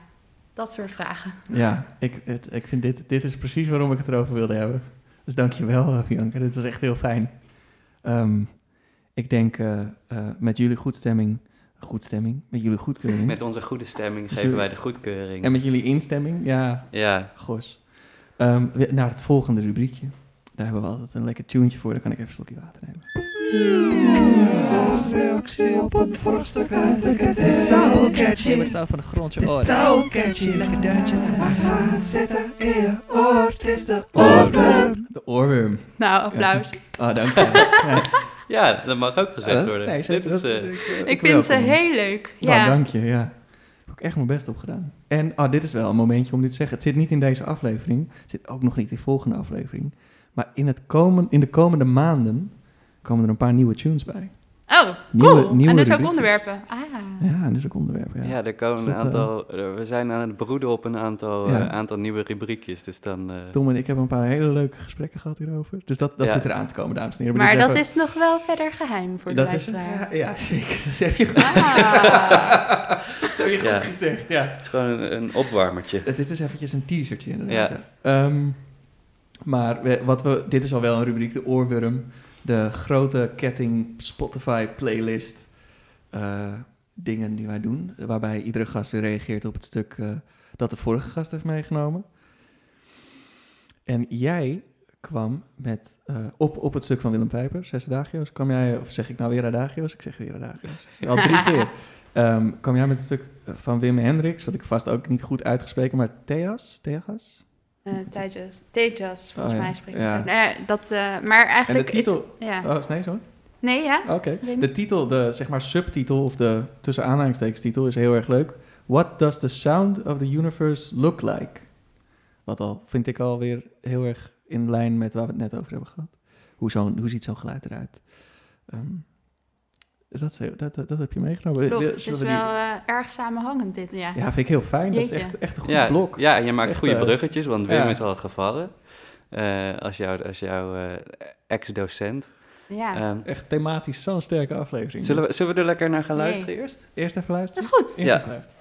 dat soort vragen. Ja, ik, het, ik vind dit, dit is precies waarom ik het erover wilde hebben. Dus dankjewel, eh, Bianca. Dit was echt heel fijn. Ehm, ik denk eh, eh, met jullie goedstemming, goedstemming, met jullie goedkeuring Met onze goede stemming geven jullie- wij de goedkeuring. en met jullie instemming, ja, Ja, gos. Ehm, naar het volgende rubriekje. Daar hebben we altijd een lekker tunetje voor. Dan kan ik even een slokje water nemen. Ketting. Zo catchy. Van de grond je Het is oren. zo catchy. Lekker duintje. Hij gaat zitten in je oor. Het is de oorworm. De oorworm. Nou, applaus. Oh, dank je. Ja. ja, dat mag ook gezegd Ja, dat- worden. nee, Dit is, eh, ik, Ik vind ze heel leuk. Nou, Ja. dank je, ja. Heb ik echt mijn best op gedaan. En oh, dit is wel een momentje om dit te zeggen. Het zit niet in deze aflevering. Het zit ook nog niet in de volgende aflevering. Maar in, het komen, in de komende maanden komen er een paar nieuwe tunes bij. Oh, Nieuwe- cool. nieuwe en dus ook onderwerpen. Ah. Ja, dus ook onderwerpen. Ja. ja, er komen Is een eh, aantal... eh, we zijn aan het broeden op een aantal, Ja. eh, aantal nieuwe rubriekjes. Dus dan... eh, Tom en ik hebben een paar hele leuke gesprekken gehad hierover. Dus dat, dat Ja. zit eraan te komen, dames en heren. Maar dat is nog wel verder geheim voor de dat is, luisteraar. ja, ja, zeker. Dat heb je, Ah. dat heb je goed Ja. gezegd, ja. het is gewoon een, een opwarmertje. Het is dus eventjes een teasertje inderdaad. Ja. Ja. Maar we, wat we, dit is al wel een rubriek, de oorworm. De grote ketting Spotify playlist eh, dingen die wij doen. Waarbij iedere gast weer reageert op het stuk eh, dat de vorige gast heeft meegenomen. En jij kwam met, eh, op, op het stuk van Willem Pijper, Zes Adagio's, kwam jij, of zeg ik nou weer Adagio's? Ik zeg weer Adagio's. Al drie keer. Ehm, kwam jij met het stuk van Wim Hendricks, wat ik vast ook niet goed uitgesproken, maar Theas? Theas? Eh, Tejas. Tejas, volgens Oh, ja. mij spreekt Ja. het. uit. Nou ja, dat, eh, maar eigenlijk titel- is... Ja. Oh, nee, zo? Nee, ja? Oké. Wim? De titel, de zeg maar subtitel, of de tussen aanhalingstekens titel, is heel erg leuk. What does the sound of the universe look like? Wat al, vind ik alweer heel erg in lijn met waar we het net over hebben gehad. Hoe, zo'n, hoe ziet zo'n geluid eruit? Ehm, is dat, zo, dat, dat, dat heb je meegenomen? Klopt, het is we die- wel eh, erg samenhangend dit, ja. Ja, vind ik heel fijn. Dat is echt, echt een goed Ja, blok. ja, en je maakt Echt, goede eh, bruggetjes, want Wim ja. is al gevallen. Eh, als jouw als jou, ex-docent. Ja, Ehm, Echt thematisch zo'n sterke aflevering. zullen, we, zullen we er lekker naar gaan Nee. luisteren eerst? Eerst even dat luisteren? is goed. Eerst Ja. even luisteren.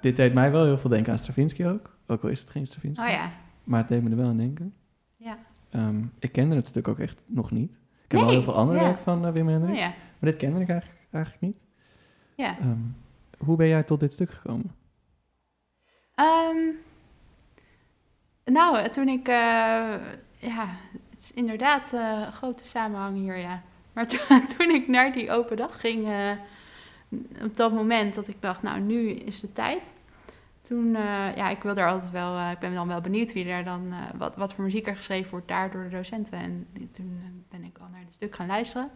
Dit deed mij wel heel veel denken aan Stravinsky ook. Ook al is het geen Stravinsky. Oh ja. Maar het deed me er wel aan denken. Ja. Ehm, ik kende het stuk ook echt nog niet. Ik ken wel heel veel andere ja. werk van eh, Wim Oh Hendricks. ja. Maar dit kende ik eigenlijk, eigenlijk niet. Ja. Ehm, hoe ben jij tot dit stuk gekomen? Ehm, nou, toen ik... eh, ja, het is inderdaad een grote samenhang hier, ja. Maar toen ik naar die open dag ging... op dat moment dat ik dacht, nou, nu is de tijd. toen, eh, ja, ik wil daar altijd wel, eh, ik ben dan wel benieuwd wie er dan, eh, wat, wat voor muziek er geschreven wordt daar door de docenten. En toen ben ik al naar het stuk gaan luisteren.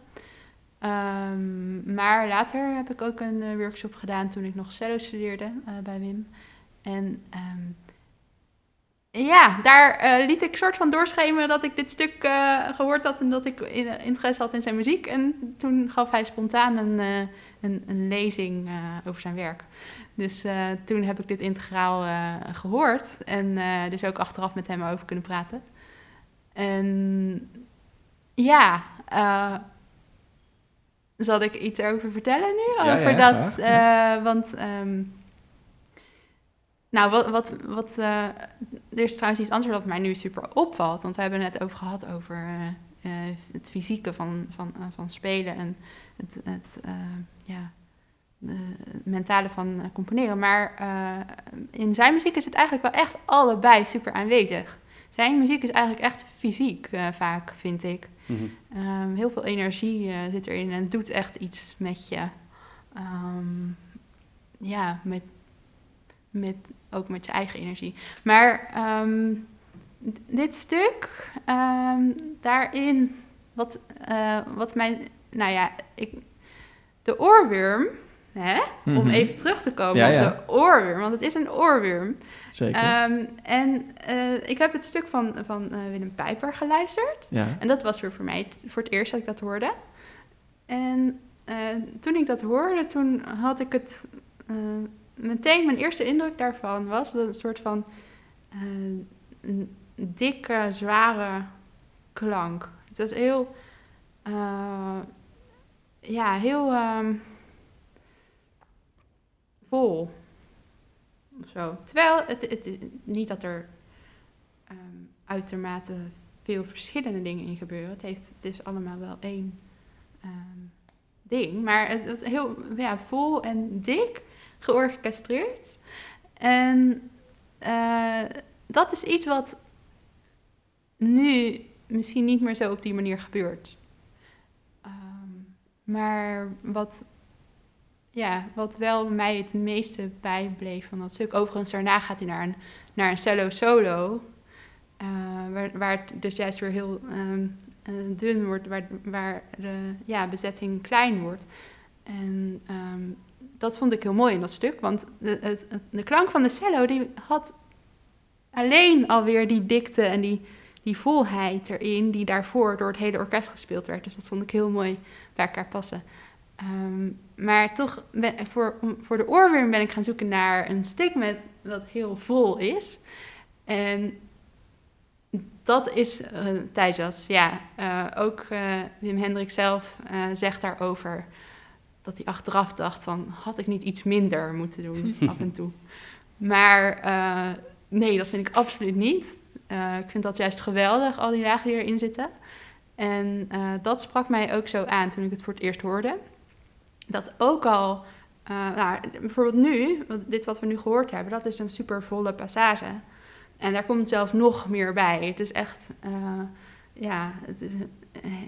Ehm, maar later heb ik ook een workshop gedaan toen ik nog cello studeerde bij Wim. En ehm, ja, daar eh, liet ik soort van doorschemeren dat ik dit stuk eh, gehoord had en dat ik in- interesse had in zijn muziek. En toen gaf hij spontaan een, eh, een, een lezing eh, over zijn werk. Dus eh, toen heb ik dit integraal eh, gehoord en eh, dus ook achteraf met hem over kunnen praten. En ja, eh, zal ik iets over vertellen nu? Ja, over ja, dat, eh, want ehm, nou, wat, wat, wat eh, er is trouwens iets anders wat mij nu super opvalt, want we hebben het net over gehad over eh, eh, het fysieke van, van, van spelen en het, het ja, het mentale van componeren. Maar in zijn muziek is het eigenlijk wel echt allebei super aanwezig. Zijn muziek is eigenlijk echt fysiek vaak, vind ik. Mhm. Ehm, heel veel energie zit erin en het doet echt iets met je. Ehm, ja, met, met, ook met je eigen energie. Maar ehm, dit stuk, ehm, daarin, wat, eh, wat mij, nou ja, ik, de oorworm, hè, om Mhm. even terug te komen Ja, op ja. de oorworm, want het is een oorworm. Zeker. Ehm, en eh, ik heb het stuk van, van eh, Willem Pijper geluisterd. ja. En dat was weer voor mij voor het eerst dat ik dat hoorde. En toen ik dat hoorde, toen had ik het... eh, meteen, mijn eerste indruk daarvan was een soort van eh, een dikke, zware klank. Het was heel... eh, ja, heel ehm, vol. Zo. Terwijl het, het, niet dat er ehm, uitermate veel verschillende dingen in gebeuren. Het, heeft, het is allemaal wel één ehm, ding. Maar het was heel ja, vol en dik georchestreerd. En eh, dat is iets wat nu misschien niet meer zo op die manier gebeurt. Ehm, maar wat, ja, wat wel mij het meeste bijbleef van dat stuk. Overigens, daarna gaat hij naar een, naar een cello solo. eh, waar, waar het dus juist weer heel ehm, eh, dun wordt, waar, waar de ja, bezetting klein wordt. En ehm, dat vond ik heel mooi in dat stuk, want de, de klank van de cello die had alleen alweer die dikte en die, die volheid erin, die daarvoor door het hele orkest gespeeld werd. Dus dat vond ik heel mooi bij elkaar passen. Ehm, maar toch, ben, voor, voor de oorworm ben ik gaan zoeken naar een stuk met wat heel vol is. En dat is uh, Thijsjas, ja. Eh, ook eh, Wim Hendrik zelf eh, zegt daarover dat hij achteraf dacht van... had ik niet iets minder moeten doen af en toe. Maar eh, nee, dat vind ik absoluut niet. Eh, ik vind dat juist geweldig, al die lagen die erin zitten. En eh, dat sprak mij ook zo aan toen ik het voor het eerst hoorde. Dat ook al, nou, bijvoorbeeld nu, dit wat we nu gehoord hebben, dat is een super volle passage. En daar komt zelfs nog meer bij. Het is echt, ja, het is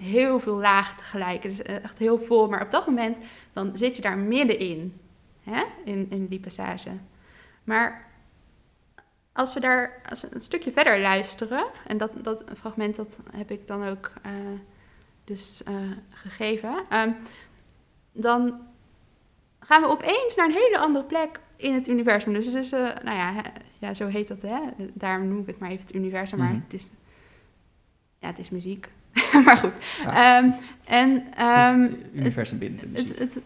heel veel lagen tegelijk. Het is echt heel vol. Maar op dat moment, dan zit je daar middenin, hè? In, in die passage. Maar als we daar als we een stukje verder luisteren, en dat, dat fragment dat heb ik dan ook uh, dus uh, gegeven, um, dan gaan we opeens naar een hele andere plek in het universum. Dus het is, uh, nou ja, ja, zo heet dat, hè? Daarom noem ik het maar even het universum, maar mm -hmm. het is, ja, het is muziek. maar goed. Ja. Um, en, um, het, het universum binnen de muziek. Het,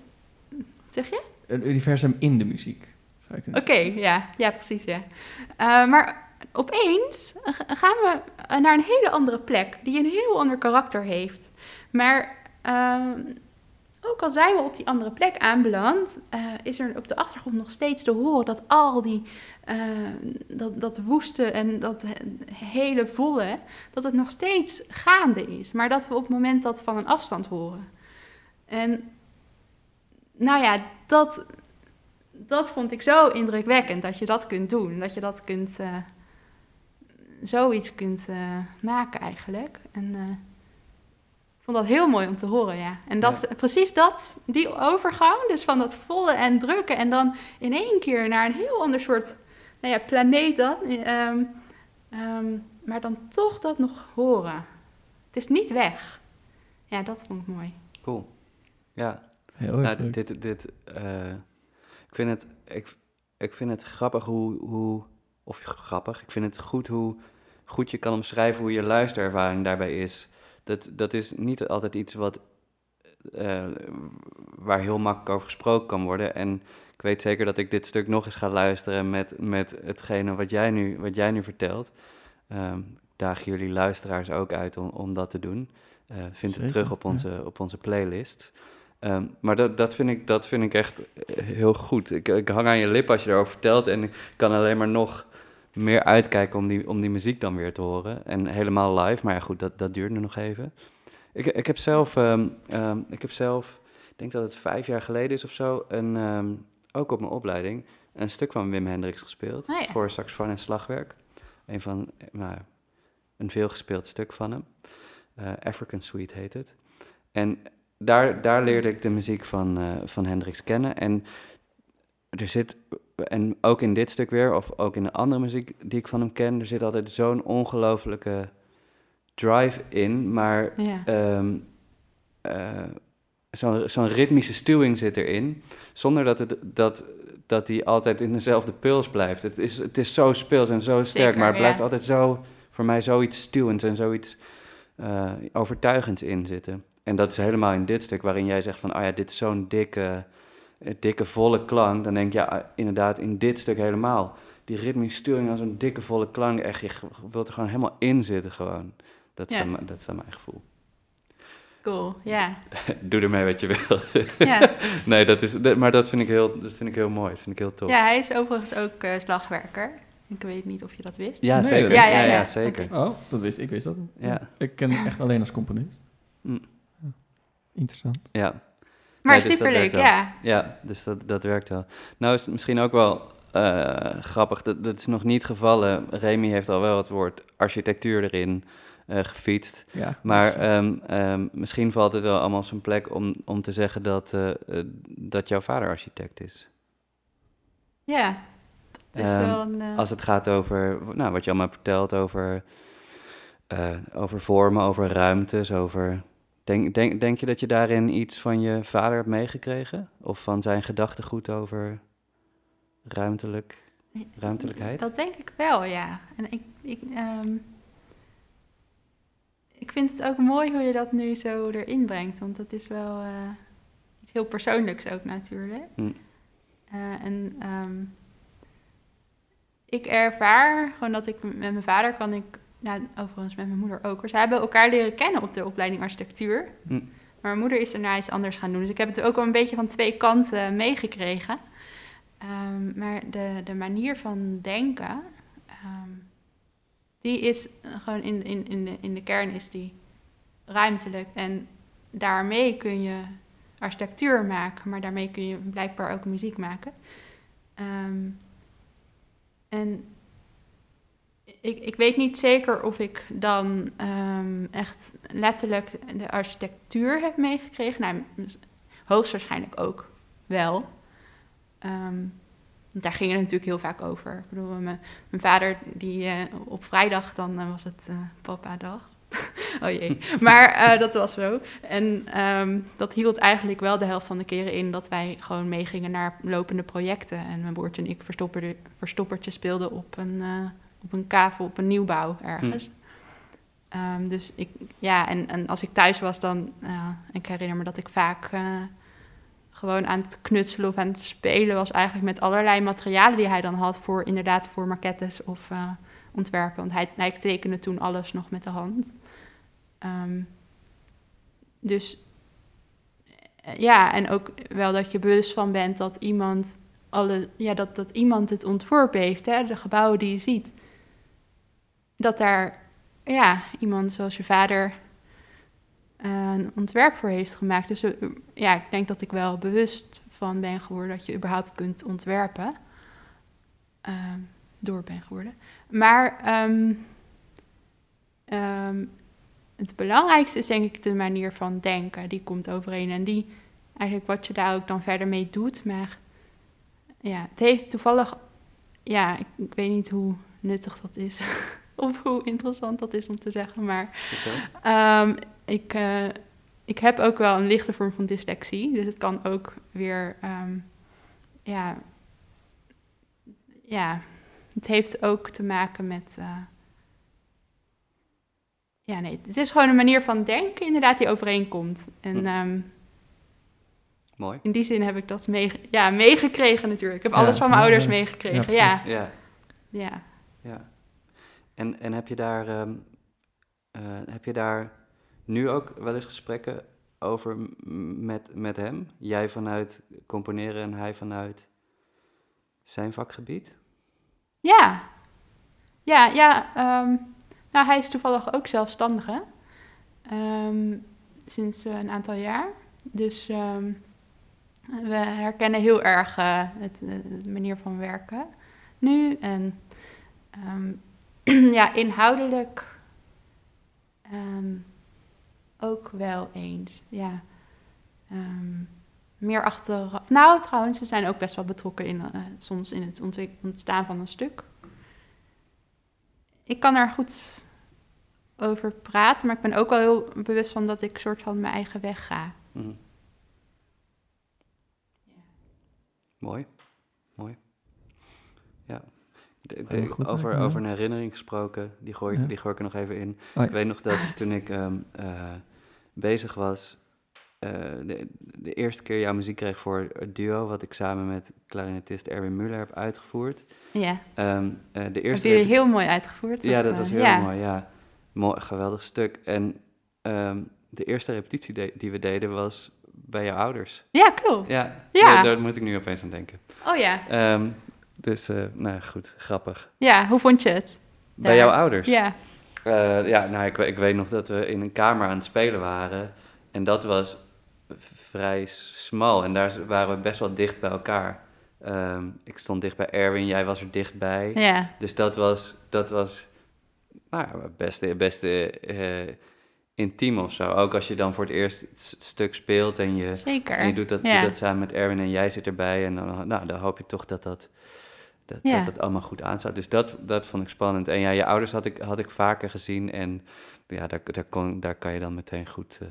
zeg je? Een universum in de muziek. Oké, okay, ja. ja, precies, ja. Uh, maar opeens gaan we naar een hele andere plek, die een heel ander karakter heeft. Maar uh, ook al zijn we op die andere plek aanbeland, uh, is er op de achtergrond nog steeds te horen dat al die, uh, dat, dat woeste en dat hele volle, dat het nog steeds gaande is. Maar dat we op het moment dat van een afstand horen. En nou ja, dat, dat vond ik zo indrukwekkend, dat je dat kunt doen. Dat je dat kunt, uh, zoiets kunt maken eigenlijk. En vond dat heel mooi om te horen, ja. En dat, ja. precies dat, die overgang, dus van dat volle en drukke... en dan in één keer naar een heel ander soort nou ja, planeet dan. ehm, ehm, maar dan toch dat nog horen. Het is niet weg. Ja, dat vond ik mooi. Cool. Ja, Heel Nou, erg leuk. dit, dit, eh, ik, vind het, ik, ik vind het grappig hoe, hoe, of grappig, ik vind het goed hoe goed je kan omschrijven hoe je luisterervaring daarbij is. Dat, dat is niet altijd iets wat, eh, waar heel makkelijk over gesproken kan worden. En ik weet zeker dat ik dit stuk nog eens ga luisteren met, met hetgene wat jij nu, wat jij nu vertelt. Ehm, ik daag jullie luisteraars ook uit om, om dat te doen. Eh vind het terug op ja. onze, op onze playlist. Ehm, maar dat, dat, vind ik, dat vind ik echt heel goed. Ik, ik hang aan je lip als je erover vertelt. En ik kan alleen maar nog meer uitkijken om die, om die muziek dan weer te horen. En helemaal live. Maar ja, goed, dat, dat duurde nog even. Ik, ik heb zelf, ehm, ehm, ik heb zelf, ik denk dat het vijf jaar geleden is of zo, een, ehm, ook op mijn opleiding, een stuk van Wim Hendricks gespeeld. Oh ja. Voor saxofoon en slagwerk. Een van, nou, een veelgespeeld stuk van hem. Eh, African Suite heet het. En daar, daar leerde ik de muziek van, eh, van Hendrix kennen. En er zit, en ook in dit stuk weer, of ook in de andere muziek die ik van hem ken, er zit altijd zo'n ongelofelijke drive in, maar Ja. ehm, eh, zo'n ritmische stuwing zit erin, zonder dat, het, dat, dat die altijd in dezelfde puls blijft. Het is, het is zo speels en zo sterk, Zeker, maar het blijft ja. altijd zo, voor mij zoiets stuwends en zoiets eh, overtuigends in zitten. En dat is helemaal in dit stuk waarin jij zegt van, oh ja, dit is zo'n dikke, dikke volle klank. Dan denk ik, ja, eh, inderdaad, in dit stuk helemaal. Die ritmische stuwing als een dikke volle klank, echt, je wilt er gewoon helemaal in zitten gewoon. Dat is, Ja. dan, dat is dan mijn gevoel. Cool, ja. Doe ermee wat je wilt. Ja. nee, dat is, maar dat vind, ik heel, dat vind ik heel mooi. Dat vind ik heel tof. ja, hij is overigens ook eh, slagwerker. Ik weet niet of je dat wist. Ja, Nee, zeker. Ja, ja, Ja, zeker. Oh, dat wist ik. wist dat. Ja. Ik ken hem echt alleen als componist. Mm. Ja. Interessant. Ja. Maar Nee, dus superleuk, ja. Ja, dus dat, dat werkt wel. Nou is het misschien ook wel eh, grappig, dat, dat is nog niet gevallen. Remy heeft al wel het woord architectuur erin eh, gefietst. Ja, Maar is- ehm, ehm, misschien valt het wel allemaal op zijn plek om, om te zeggen dat, eh, dat jouw vader architect is. Ja, is Ehm, wel een... eh, Als het gaat over nou, wat je allemaal hebt verteld over, eh, over vormen, over ruimtes, over... Denk, denk, denk je dat je daarin iets van je vader hebt meegekregen? Of van zijn gedachtegoed over ruimtelijk, ruimtelijkheid? Dat denk ik wel, ja. En ik, ik, ehm, ik vind het ook mooi hoe je dat nu zo erin brengt. Want dat is wel eh, iets heel persoonlijks ook natuurlijk. Hm. Eh, en ehm, ik ervaar gewoon dat ik met mijn vader kan ik... Nou, overigens met mijn moeder ook. hoor. Ze hebben elkaar leren kennen op de opleiding architectuur. Hm. Maar mijn moeder is daarna iets anders gaan doen. Dus ik heb het ook wel een beetje van twee kanten meegekregen. Ehm, maar de, de manier van denken, ehm, die is gewoon in, in, in, de, in de kern is die ruimtelijk. En daarmee kun je architectuur maken, maar daarmee kun je blijkbaar ook muziek maken. Ehm, en ik, ik weet niet zeker of ik dan ehm, echt letterlijk de architectuur heb meegekregen. Nou, dus hoogstwaarschijnlijk ook wel. Ehm, want daar ging het natuurlijk heel vaak over. Ik bedoel, mijn, vader, die eh, op vrijdag, dan eh, was het eh papa-dag. oh jee. Maar dat was zo. En ehm, dat hield eigenlijk wel de helft van de keren in dat wij gewoon meegingen naar lopende projecten. En mijn broertje en ik verstoppertje speelden op een, op een kavel, op een nieuwbouw ergens. Ehm, dus ik, ja, en, en als ik thuis was, dan, uh, ik herinner me dat ik vaak uh, gewoon aan het knutselen of aan het spelen was, eigenlijk met allerlei materialen die hij dan had voor inderdaad voor maquettes of uh, ontwerpen. Want hij, hij tekende toen alles nog met de hand. Um, dus ja, en ook wel dat je bewust van bent dat iemand, alle, ja, dat, dat iemand het ontworpen heeft, hè, de gebouwen die je ziet. Dat daar ja, iemand zoals je vader uh, een ontwerp voor heeft gemaakt. Dus uh, ja, ik denk dat ik wel bewust van ben geworden dat je überhaupt kunt ontwerpen. Uh, door ben geworden. Maar um, um, het belangrijkste is denk ik de manier van denken. Die komt overeen. En die, eigenlijk wat je daar ook dan verder mee doet. Maar ja, het heeft toevallig ja, ik weet niet hoe nuttig dat is. of hoe interessant dat is om te zeggen. Maar. Ehm, ik, eh, ik heb ook wel een lichte vorm van dyslexie. Dus het kan ook weer. ehm, ja, ja, het heeft ook te maken met. eh, ja, nee, het is gewoon een manier van denken, inderdaad, die overeenkomt. En Hm. ehm, Mooi. in die zin heb ik dat mee, ja, meegekregen natuurlijk. Ik heb Ja, alles van mijn mooi, ouders meegekregen. Ja, Ja. Ja, ja. En, en heb je daar, ehm, eh, heb je daar nu ook wel eens gesprekken over met, met hem? Jij vanuit componeren en hij vanuit zijn vakgebied? Ja, ja, ja. ehm, nou, hij is toevallig ook zelfstandig, hè? Ehm, sinds eh, een aantal jaar. Dus we herkennen heel erg eh, het, de manier van werken nu. En ja, inhoudelijk ehm, ook wel eens. Ja. Ehm, meer achteraf. Nou, trouwens, ze zijn ook best wel betrokken in, eh, soms in het ontstaan van een stuk. Ik kan er goed over praten, maar ik ben ook wel heel bewust van dat ik soort van mijn eigen weg ga. Mhm. Mooi, mooi. Ja. De- goed, over, over een herinnering gesproken, die gooi, Ja. die gooi ik er nog even in. Oh, ja. Ik weet nog dat toen ik ehm, eh, bezig was, eh, de, de eerste keer jouw muziek kreeg voor het duo, wat ik samen met klarinetist Erwin Muller heb uitgevoerd. Ja, Ehm, eh, de dat eerste heb je heel mooi uitgevoerd. Ja, dat eh, was heel ja. mooi, ja. Mooi, geweldig stuk. En ehm, de eerste repetitie de- die we deden was bij jouw ouders. Ja, klopt. Ja, Ja. Daar, daar moet ik nu opeens aan denken. Oh ja. Ehm, dus, eh, nou goed, grappig. Ja, hoe vond je het? Bij jouw ouders? Ja. Eh, ja, nou, ik, ik weet nog dat we in een kamer aan het spelen waren. En dat was vrij smal. En daar waren we best wel dicht bij elkaar. Ehm, ik stond dicht bij Erwin, jij was er dichtbij. Ja. Dus dat was, dat was nou, ja, best, best eh, intiem of zo. Ook als je dan voor het eerst het stuk speelt en je, Zeker. en je doet, dat, ja. doet dat samen met Erwin en jij zit erbij. En dan, nou, dan hoop je toch dat dat, dat, Ja. dat het allemaal goed aanstaat. Dus dat, dat vond ik spannend. En ja, je ouders had ik, had ik vaker gezien. En ja, daar, daar, kon, daar kan je dan meteen goed, eh,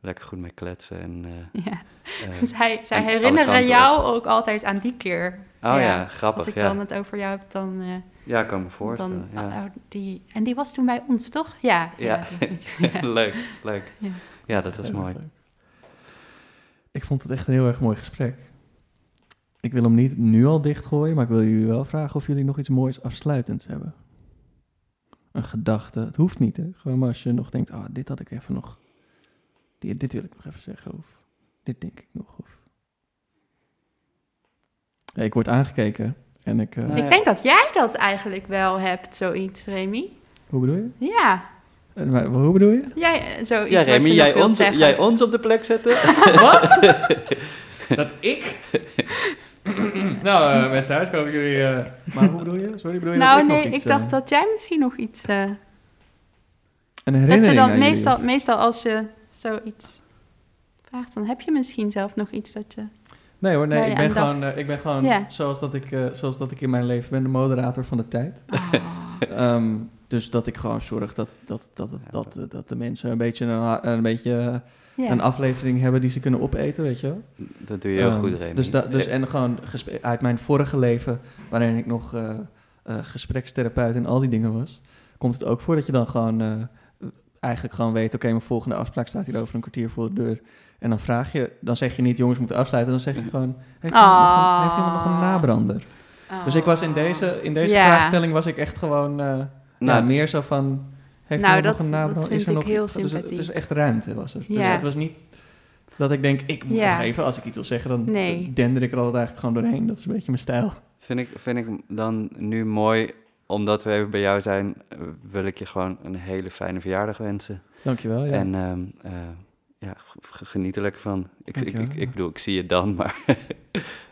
lekker goed mee kletsen. En, eh, Ja. eh, Zij, zij herinneren jou ook altijd aan die keer. oh ja, grappig. Als ik ja. dan het over jou heb, dan... eh, ja, ik kan me voorstellen. dan ja. oh, die, en die was toen bij ons, toch? Ja. Ja. dat ja. leuk, leuk. Ja. Ja, dat was mooi. leuk. Ik vond het echt een heel erg mooi gesprek. Ik wil hem niet nu al dichtgooien, maar ik wil jullie wel vragen of jullie nog iets moois afsluitends hebben. Een gedachte. Het hoeft niet, hè. Gewoon maar als je nog denkt, ah, dit had ik even nog... Dit, dit wil ik nog even zeggen, of dit denk ik nog, of... Ja, ik word aangekeken en ik... eh, Nou Ik denk dat jij dat eigenlijk wel hebt, zoiets, Remy. Hoe bedoel je? Ja, Eh, Maar, hoe bedoel je? jij, eh, zoiets Ja, wat Remy, je jij ons, jij ons op de plek zetten? Dat ik? nou, uh, beste huis, komen jullie... eh, Maar hoe bedoel je? Sorry, bedoel je nou dat ik nee, nog iets, ik dacht eh, dat jij misschien nog iets... eh, Een dat herinnering je dan jullie, meestal, meestal als je zoiets vraagt, dan heb je misschien zelf nog iets dat je... Nee hoor, nee, ik ben gewoon, eh, ik ben gewoon Ja. zoals, dat ik, eh, zoals dat ik in mijn leven ben, de moderator van de tijd. Oh. Ehm, dus dat ik gewoon zorg dat, dat, dat, dat, dat de mensen een beetje, een, beetje ja. een aflevering hebben die ze kunnen opeten, weet je wel. Dat doe je heel Ehm, goed, Remy. Dus, da- dus en gewoon uit mijn vorige leven, waarin ik nog eh, eh, gesprekstherapeut en al die dingen was, komt het ook voor dat je dan gewoon eh, eigenlijk gewoon weet, oké, mijn volgende afspraak staat hier over een kwartier voor de deur. En dan vraag je, dan zeg je niet, jongens, moeten afsluiten. Dan zeg je gewoon, heeft iemand, nog, een, heeft iemand nog een Ah. nabrander? Dus ik was in deze, in deze vraagstelling was ik echt gewoon, eh, ja, Nou, meer zo van, heeft Nou, dat- nog een nabrander? dat vind is er ik nog, heel het is- Het is sympathiek. echt ruimte, was er. Dus het was niet dat ik denk, ik moet Ja. nog even, als ik iets wil zeggen, dan Nee. dender ik er altijd eigenlijk gewoon doorheen. Dat is een beetje mijn stijl. vind, ik, vind ik dan nu mooi, omdat we even bij jou zijn, wil ik je gewoon een hele fijne verjaardag wensen. Dankjewel, ja. En ehm, eh, ja, geniet er lekker van. Ik, ik, ik bedoel, ik zie je dan, maar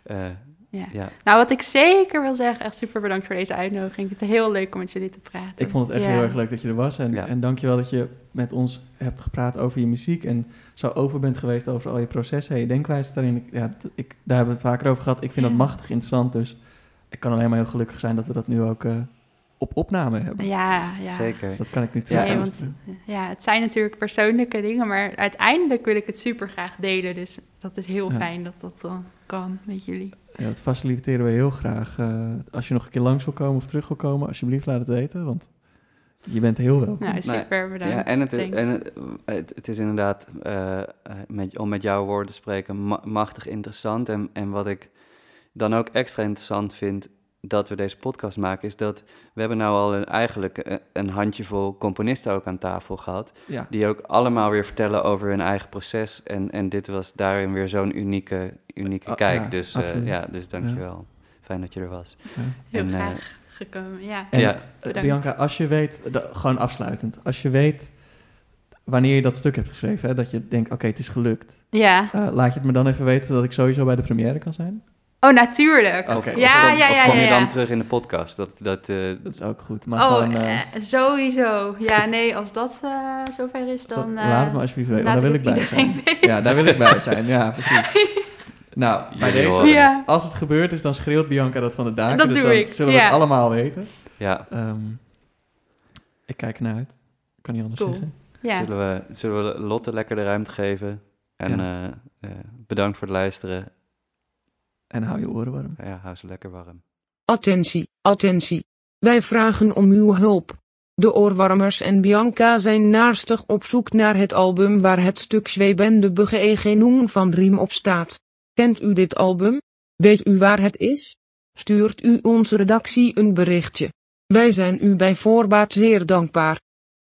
eh, Ja. ja. Nou, wat ik zeker wil zeggen, echt super bedankt voor deze uitnodiging. Ik vind het heel leuk om met jullie te praten. Ik vond het echt Ja. heel erg leuk dat je er was. En, Ja. en dankjewel dat je met ons hebt gepraat over je muziek. En zo open bent geweest over al je processen en je denkwijze daarin. Ja, ik, daar hebben we het vaker over gehad. Ik vind dat machtig interessant. Dus ik kan alleen maar heel gelukkig zijn dat we dat nu ook eh, op opname hebben. Ja, ja. Zeker. Dus dat kan ik nu Ja, want-. Ja, het zijn natuurlijk persoonlijke dingen, maar uiteindelijk wil ik het super graag delen. Dus dat is heel Ja. fijn dat dat dan kan met jullie. Ja, dat faciliteren we heel graag. Eh, als je nog een keer langs wil komen of terug wil komen, alsjeblieft laat het weten, want je bent heel welkom. Nou, super bedankt. Ja, en het, Thanks. en het, het, het is inderdaad, eh, eh, met, om met jouw woorden te spreken, ma- machtig interessant. En, en wat ik dan ook extra interessant vind dat we deze podcast maken, is dat we hebben nou al een, eigenlijk een, een handjevol componisten ook aan tafel gehad, Ja, die ook allemaal weer vertellen over hun eigen proces. En, en dit was daarin weer zo'n unieke, unieke Ah, kijk. ja, dus, eh, absoluut. ja, dus dankjewel. Fijn dat je er was. ja. Heel en, eh, graag gekomen, ja. En Ja. eh. Bianca, als je weet, da- gewoon afsluitend, als je weet wanneer je dat stuk hebt geschreven, hè, dat je denkt, oké, het is gelukt, Ja. laat je het me dan even weten, zodat ik sowieso bij de première kan zijn? Oh, natuurlijk. Ja, of kom, ja, of ja, kom ja, je dan terug in de podcast? Dat, dat, eh, Dat is ook goed, maar Oh, gewoon... eh, eh, sowieso. Ja, nee, als dat eh, zover is, dat- dan... eh, laat het me alsjeblieft weten, daar wil ik bij zijn. Ja, daar wil ik bij zijn, ja, precies. Nou, bij Jullie deze, Ja. als het gebeurt is, dan schreeuwt Bianca dat van de daken. Dat dus doe dan ik, zullen we het allemaal weten. ja, Ehm, ik kijk ernaar uit. Ik kan niet anders Cool. zeggen. Ja. Zullen, we, zullen we Lotte lekker de ruimte geven? En eh, eh, bedankt voor het luisteren. En hou je oren warm. Ja, hou ze lekker warm. Attentie, attentie. Wij vragen om uw hulp. De oorwarmers en Bianca zijn naastig op zoek naar het album waar het stuk Zwebende Begegenung van Riem op staat. Kent u dit album? Weet u waar het is? Stuurt u onze redactie een berichtje. Wij zijn u bij voorbaat zeer dankbaar.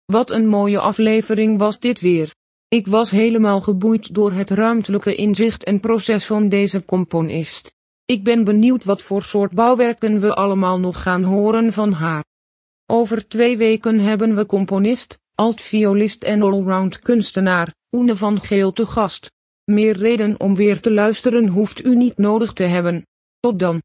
Wat een mooie aflevering was dit weer. Ik was helemaal geboeid door het ruimtelijke inzicht en proces van deze componist. Ik ben benieuwd wat voor soort bouwwerken we allemaal nog gaan horen van haar. Over twee weken hebben we componist, altviolist en allround kunstenaar, Oene van Geel te gast. Meer reden om weer te luisteren hoeft u niet nodig te hebben. Tot dan.